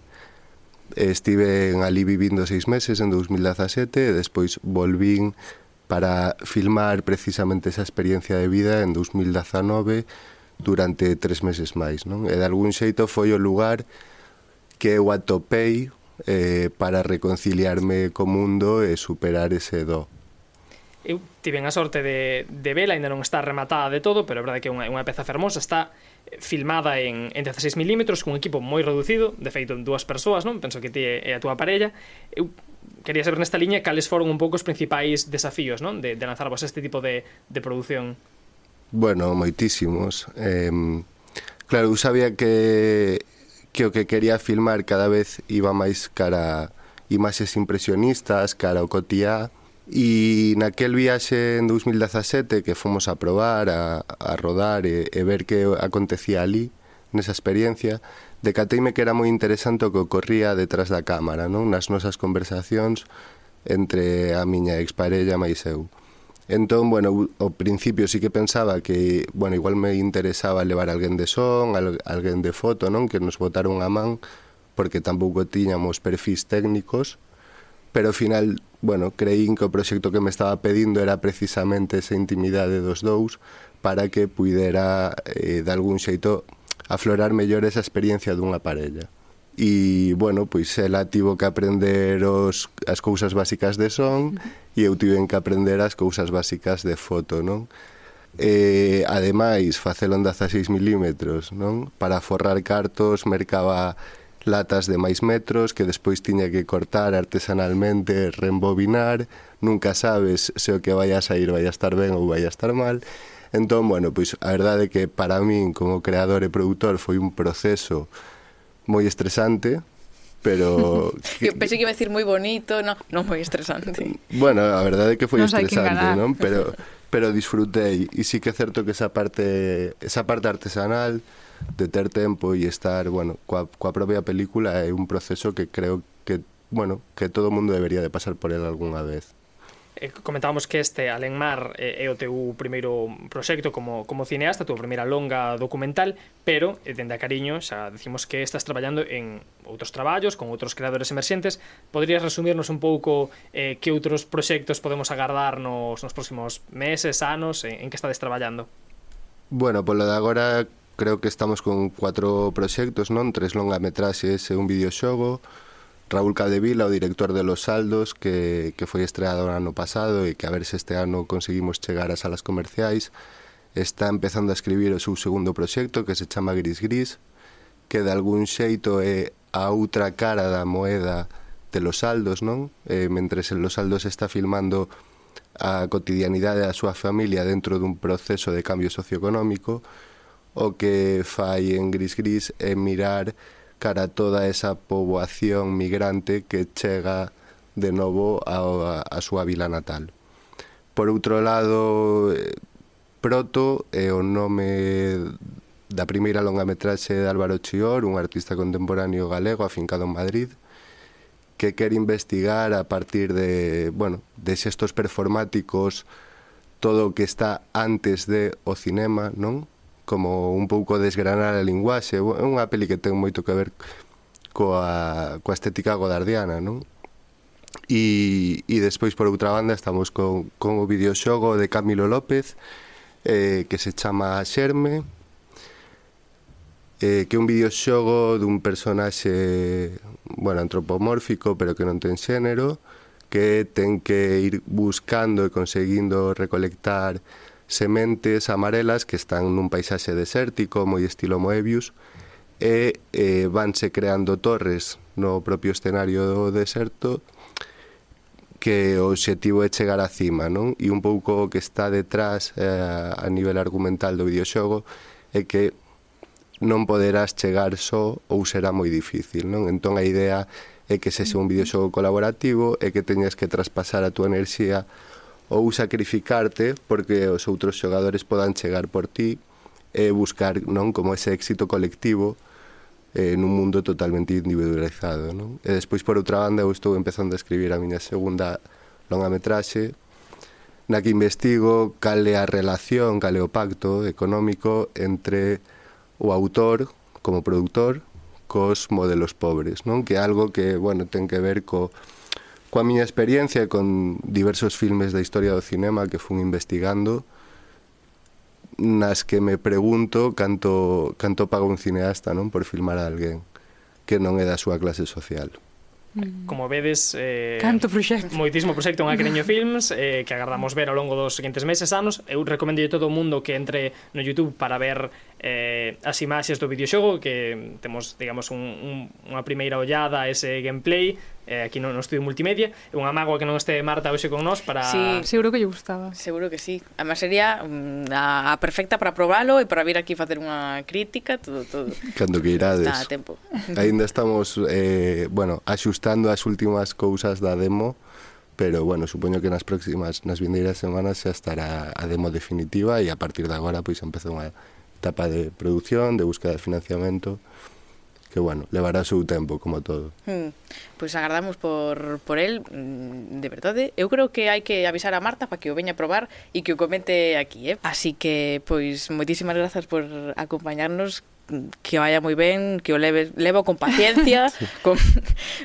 Estive en ali vivindo seis meses en 2017 e despois volvín para filmar precisamente esa experiencia de vida en 2019 durante tres meses máis, non? E de algún xeito foi o lugar que eu atopei eh, para reconciliarme co mundo e superar ese do. Eu tiven a sorte de, de vela, ainda non está rematada de todo, pero é verdade que é unha, unha peza fermosa, está eh, filmada en, en 16 mm con un equipo moi reducido, de feito en dúas persoas, non? Penso que ti e a túa parella. Eu quería saber nesta liña cales foron un pouco os principais desafíos, non? De, de lanzarvos este tipo de, de produción. Bueno, moitísimos. Eh, claro, eu sabía que que o que quería filmar cada vez iba máis cara imaxes impresionistas, cara ao cotía, e naquel viaxe en 2017 que fomos a probar, a, a rodar e, e ver que acontecía ali, nesa experiencia, decateime que era moi interesante o que ocorría detrás da cámara, non? nas nosas conversacións entre a miña exparella máis eu. Entón, bueno, ao principio sí que pensaba que, bueno, igual me interesaba levar alguén de son, al, alguén de foto, non? Que nos botaron a man, porque tampouco tiñamos perfis técnicos, pero ao final, bueno, creín que o proxecto que me estaba pedindo era precisamente esa intimidade dos dous para que puidera, eh, de algún xeito, aflorar mellor esa experiencia dunha parella e, bueno, pois ela tivo que aprender os, as cousas básicas de son e eu tiven que aprender as cousas básicas de foto, non? E, ademais, facelo en 16 milímetros, non? Para forrar cartos mercaba latas de máis metros que despois tiña que cortar artesanalmente, rembobinar, nunca sabes se o que vai a sair vai a estar ben ou vai a estar mal. Entón, bueno, pois a verdade é que para min como creador e produtor foi un proceso moi estresante, pero... Que... Pensé pensei que iba a decir moi bonito, non, non moi estresante. Bueno, a verdade é que foi non estresante, non? Pero, pero disfrutei, e sí que é certo que esa parte, esa parte artesanal de ter tempo e estar, bueno, coa, coa propia película é un proceso que creo que, bueno, que todo mundo debería de pasar por él algunha vez eh, comentábamos que este Alenmar eh, é o teu primeiro proxecto como, como cineasta, a túa primeira longa documental, pero eh, dende a cariño xa decimos que estás traballando en outros traballos con outros creadores emerxentes. Poderías resumirnos un pouco eh, que outros proxectos podemos agardar nos, nos próximos meses, anos, en, en que estades traballando? Bueno, polo de agora creo que estamos con cuatro proxectos, non? Tres longametraxes e un videoxogo, Raúl Caldevila, o director de Los Saldos, que, que foi estreado o ano pasado e que a ver se este ano conseguimos chegar ás salas comerciais, está empezando a escribir o seu segundo proxecto que se chama Gris Gris, que de algún xeito é eh, a outra cara da moeda de Los Saldos, non? Eh, mentre en Los Saldos está filmando a cotidianidade da súa familia dentro dun proceso de cambio socioeconómico, o que fai en Gris Gris é mirar cara toda esa poboación migrante que chega de novo a, a, súa vila natal. Por outro lado, eh, Proto é o nome da primeira longametraxe de Álvaro Chior, un artista contemporáneo galego afincado en Madrid, que quer investigar a partir de, bueno, de xestos performáticos todo o que está antes de o cinema, non? como un pouco desgranar a linguaxe. É unha peli que ten moito que ver coa, coa estética godardiana, non? E, e despois por outra banda estamos con, con o videoxogo de Camilo López eh, que se chama Xerme eh, que é un videoxogo dun personaxe bueno, antropomórfico pero que non ten xénero que ten que ir buscando e conseguindo recolectar sementes amarelas que están nun paisaxe desértico, moi estilo Moebius, e eh, vanse creando torres no propio escenario do deserto que o obxectivo é chegar á cima, non? E un pouco o que está detrás eh, a nivel argumental do videoxogo é que non poderás chegar só ou será moi difícil, non? Entón a idea é que sexa un videoxogo colaborativo e que teñas que traspasar a túa enerxía ou sacrificarte porque os outros xogadores podan chegar por ti e buscar non como ese éxito colectivo eh, nun mundo totalmente individualizado. Non? E despois, por outra banda, eu estou empezando a escribir a miña segunda longa metraxe, na que investigo cal é a relación, cal é o pacto económico entre o autor como produtor cos modelos pobres, non? Que é algo que, bueno, ten que ver co coa miña experiencia e con diversos filmes da historia do cinema que fun investigando nas que me pregunto canto, canto paga un cineasta non por filmar a alguén que non é da súa clase social. Mm. Como vedes, eh, canto proxecto. Moitísimo proxecto en Acreño Films eh, que agardamos ver ao longo dos seguintes meses, anos. Eu recomendo a todo o mundo que entre no YouTube para ver eh, as imaxes do videoxogo que temos, digamos, un, un, unha primeira ollada a ese gameplay eh, aquí no, no estudio multimedia. Unha mágoa que non este Marta hoxe con nós para... Sí, seguro que lle gustaba. Seguro que sí, además sería mm, a, a perfecta para probalo e para vir aquí facer unha crítica todo, todo. Cando que irades Está a tempo. Ainda estamos, eh, bueno, axustando as últimas cousas da demo pero bueno, supoño que nas próximas, nas vindeiras semanas xa estará a demo definitiva e a partir de agora pois empeza unha etapa de produción, de búsqueda de financiamento, que, bueno, levará o seu tempo, como todo. Hmm. Pois pues agardamos por, por el, mm, de verdade. Eu creo que hai que avisar a Marta para que o veña a probar e que o comente aquí, eh? Así que, pois, moitísimas grazas por acompañarnos, que vaya moi ben, que o leve, levo con paciencia, con,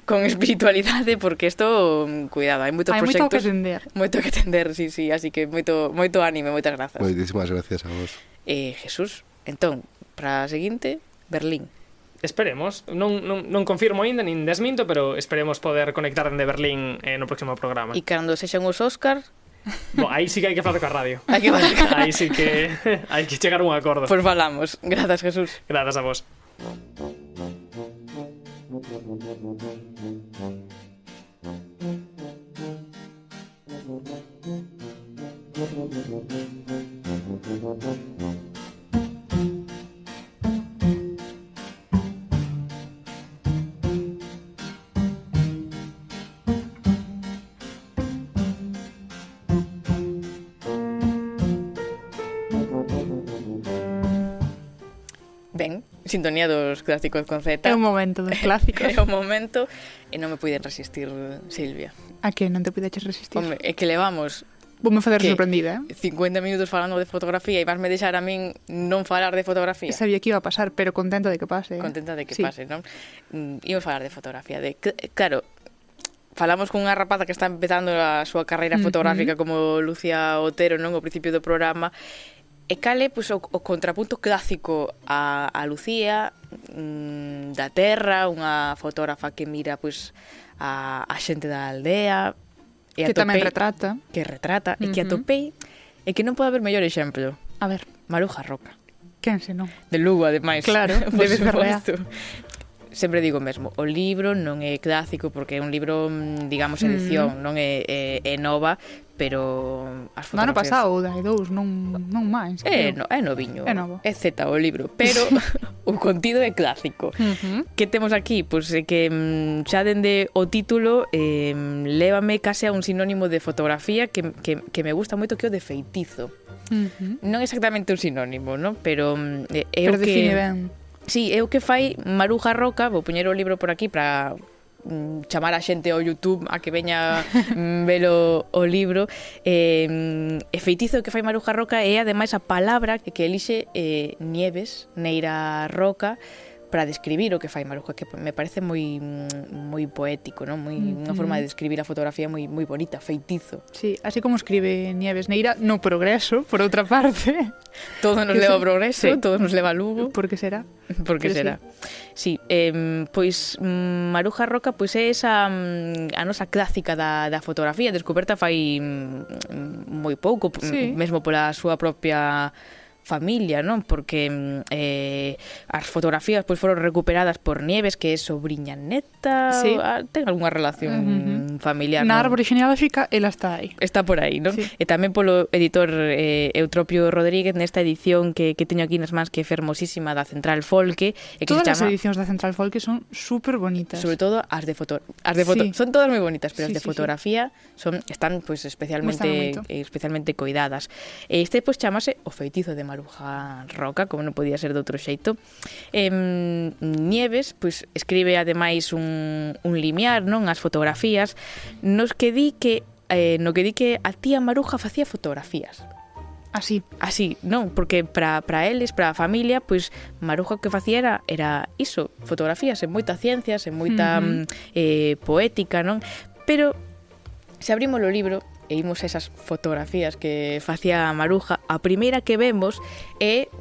con espiritualidade, porque isto, mm, cuidado, hai moitos hai proxectos. Hai moito que tender. Moito que tender, sí, sí, así que moito, moito ánimo, moitas grazas. Moitísimas gracias a vos. Eh, Jesús, entón, para a seguinte, Berlín. Esperemos, non, non, non confirmo aínda nin desminto, pero esperemos poder conectar dende Berlín eh, no próximo programa. E cando sexan os Óscar, Bo, aí sí que hai que falar coa radio. Hai que falar. aí sí que hai que chegar a un acordo. Pois pues falamos. Grazas, Jesús. Grazas a vos. Thank you. sintonía dos clásicos con Z. É un momento dos clásicos. é un momento e non me puiden resistir, Silvia. A que non te pudeches resistir? Hombre, é que levamos Vou me facer sorprendida, eh? 50 minutos falando de fotografía e vasme deixar a min non falar de fotografía. Sabía que iba a pasar, pero contenta de que pase. Eh? Contenta de que sí. pase, non? Mm, Imos falar de fotografía. De, claro, falamos cunha rapaza que está empezando a súa carreira mm, fotográfica mm. como Lucía Otero, non? O principio do programa E cale pois, o, o contrapunto clásico a, a Lucía mm, da Terra, unha fotógrafa que mira pois, a, a xente da aldea. E que atopei, tamén retrata. Que retrata. Uh -huh. E que atopei e que non pode haber mellor exemplo. A ver. Maruja Roca. Quen se non? De Lugo, ademais. Claro, por debe suposto. Sempre digo o mesmo, o libro non é clásico porque é un libro, mm, digamos, edición, non é, é, é nova, pero as fotografías... No ano pasado dai dous, non, non máis. É, no, é noviño. É novo. É Z o libro, pero o contido é clásico. Uh -huh. Que temos aquí? Pois pues, que mm, xa dende o título eh, lévame case a un sinónimo de fotografía que, que, que me gusta moito que o de feitizo. Uh -huh. Non exactamente un sinónimo, non? Pero mm, é pero o que... Pero define ben. Sí, é o que fai Maruja Roca, vou poñer o libro por aquí para mm, chamar a xente ao YouTube a que veña mm, velo o libro. Eh, e feitizo que fai Maruja Roca é ademais a palabra que, que elixe eh, Nieves, Neira Roca para describir o que fai Maruja, que me parece moi moi poético, non? Moi mm -hmm. unha forma de describir a fotografía moi moi bonita, feitizo. Sí, así como escribe Nieves Neira no progreso, por outra parte. todo nos leva ao progreso, sí. todo nos leva a Lugo. Por que será? Por que será? Sí, sí eh, pois mm, Maruja Roca pois é esa mm, a nosa clásica da, da fotografía, descoberta fai mm, moi pouco, sí. mesmo pola súa propia familia, non? Porque mm, eh, as fotografías pois foron recuperadas por Nieves, que é sobrinha neta, sí. A, ah, ten algunha relación uh -huh. familiar. Na árbore genealóxica, ela está aí. Está por aí, non? Sí. E tamén polo editor eh, Eutropio Rodríguez nesta edición que, que teño aquí nas mans que é fermosísima da Central Folke, e que Todas se chama... as edicións da Central Folke son super bonitas. Sobre todo as de foto, as de foto, sí. son todas moi bonitas, pero sí, as de sí, fotografía sí. son están pois pues, especialmente eh, especialmente coidadas. E este pois pues, chamase O feitizo de Maruja Roca, como non podía ser de outro xeito. Eh, Nieves pois, escribe ademais un, un limiar non as fotografías nos que di que eh, no que di que a tía Maruja facía fotografías. Así. Así, non, porque para para eles, para a familia, pois Maruja o que facía era era iso, fotografías en moita ciencias, en moita uh -huh. eh poética, non? Pero se abrimos o libro, e imos a esas fotografías que facía a Maruja, a primeira que vemos é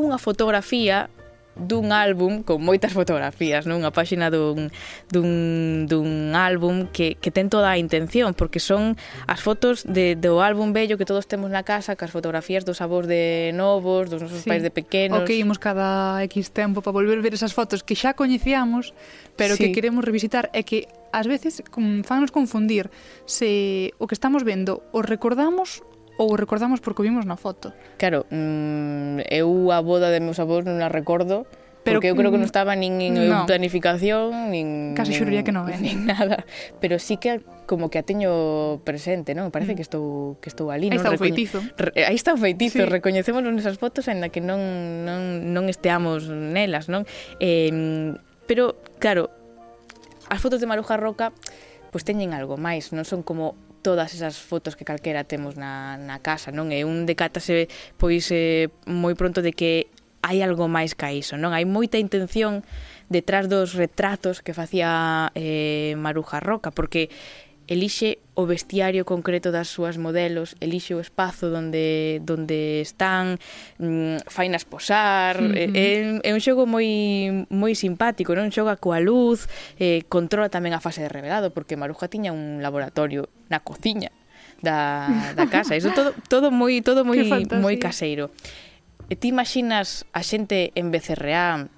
unha fotografía dun álbum con moitas fotografías, non? Unha páxina dun, dun, dun álbum que, que ten toda a intención, porque son as fotos de, do álbum bello que todos temos na casa, cas fotografías dos avós de novos, dos nosos sí. pais de pequenos. O que imos cada X tempo para volver a ver esas fotos que xa coñecíamos, pero sí. que queremos revisitar e que ás veces fanos confundir se o que estamos vendo o recordamos ou o recordamos porque o vimos na foto? Claro, mm, eu a boda de meus avós non a recordo, Pero, porque eu creo que non mm, estaba nin en no. planificación, nin... Casi xuraría que non, eh? Nin nada. Pero sí que como que a teño presente, non? Parece mm. que estou que estou ali, Aí non? Está Recoñe... feitizo. Re... Aí está o feitizo, sí. recoñecémonos nesas fotos en que non, non, non esteamos nelas, non? Eh, pero, claro, as fotos de Maruja Roca pois pues teñen algo máis, non son como todas esas fotos que calquera temos na, na casa, non? E un decátase pois eh, moi pronto de que hai algo máis ca iso, non? Hai moita intención detrás dos retratos que facía eh, Maruja Roca, porque elixe o vestiario concreto das súas modelos, elixe o espazo donde donde están, mm, fainas posar, mm -hmm. é, é un xogo moi moi simpático, non? Xoga coa luz, eh, controla tamén a fase de revelado, porque Maruja tiña un laboratorio na cociña da, da casa, iso todo todo moi todo moi moi caseiro. E ti imaxinas a xente en BCRA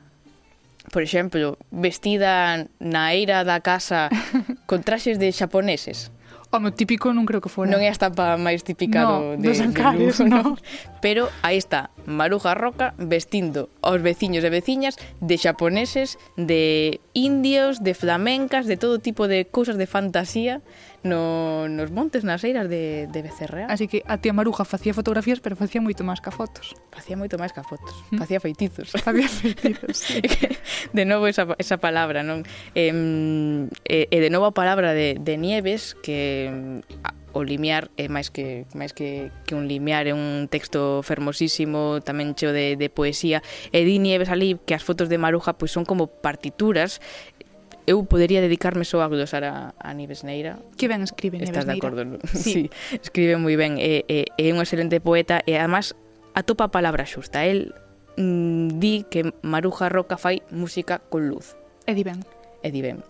por exemplo, vestida na eira da casa con traxes de xaponeses. Home, típico non creo que fora. Non é a estampa máis típica no, do, de, dos ancares, de Lugo, no. Pero aí está, Maruja Roca vestindo aos veciños e veciñas de xaponeses, de indios, de flamencas, de todo tipo de cousas de fantasía no, nos montes, nas eiras de, de Becerrea. Así que a tía Maruja facía fotografías, pero facía moito máis ca fotos. Facía moito máis ca fotos. Mm. Facía feitizos. Facía feitizos, sí. De novo esa, esa palabra, non? E, e, e de novo a palabra de, de Nieves, que o limiar é máis que máis que, que un limiar é un texto fermosísimo, tamén cheo de, de poesía. E di Nieves ali que as fotos de Maruja pois son como partituras eu podería dedicarme só a glosar a, a Nieves Neira. Que ben escribe Nieves Estás Neira. De acordo? No? Sí. sí. escribe moi ben. É, é, é un excelente poeta e, además, atopa a palabra xusta. El mm, di que Maruja Roca fai música con luz. E di ben. E di ben.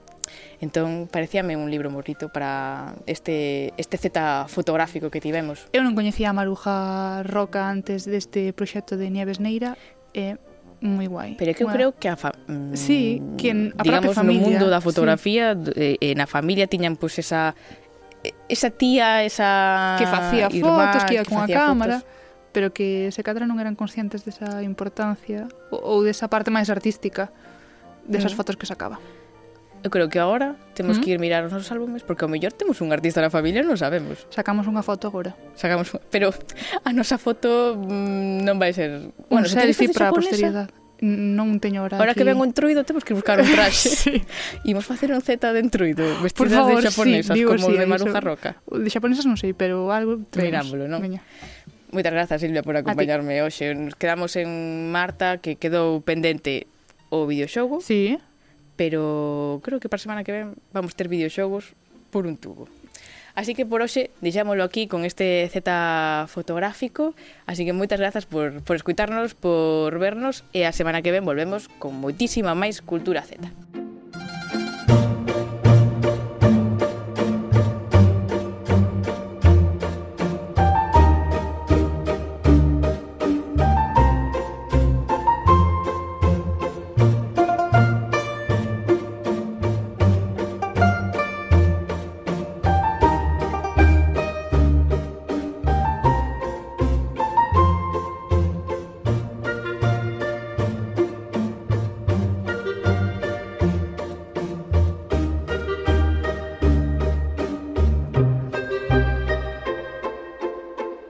Entón, parecíame un libro morrito para este, este Z fotográfico que tivemos. Eu non coñecía a Maruja Roca antes deste proxecto de Nieves Neira e moi guai. Pero é que eu creo que a fa... Sí, que a mm, digamos, familia, no mundo da fotografía, sí. eh, na familia tiñan pois esa esa tía, esa que facía irmá, fotos, que ia con a cámara. Fotos pero que se cadra non eran conscientes desa importancia ou desa parte máis artística desas mm. fotos que sacaba. Eu creo que agora temos mm. que ir mirar os nosos álbumes porque ao mellor temos un artista na familia non sabemos. Sacamos unha foto agora. Sacamos, pero a nosa foto mm, non vai ser, bueno, un se selfie para a posteridade. Non teño hora Ahora aquí. que ven un truido temos que buscar un traxe sí. Imos facer un Z de entruido Vestidas favor, de xaponesas sí, digo, como sí, de Maruja eso, Roca De xaponesas non sei, pero algo traemos. Non? Veña. Moitas grazas, Silvia, por acompañarme hoxe. Nos quedamos en Marta, que quedou pendente o videoxogo. Sí pero creo que para a semana que ven vamos ter videoxogos por un tubo. Así que por hoxe deixámolo aquí con este Z fotográfico, así que moitas grazas por, por escutarnos, por vernos e a semana que ven volvemos con moitísima máis Cultura Z.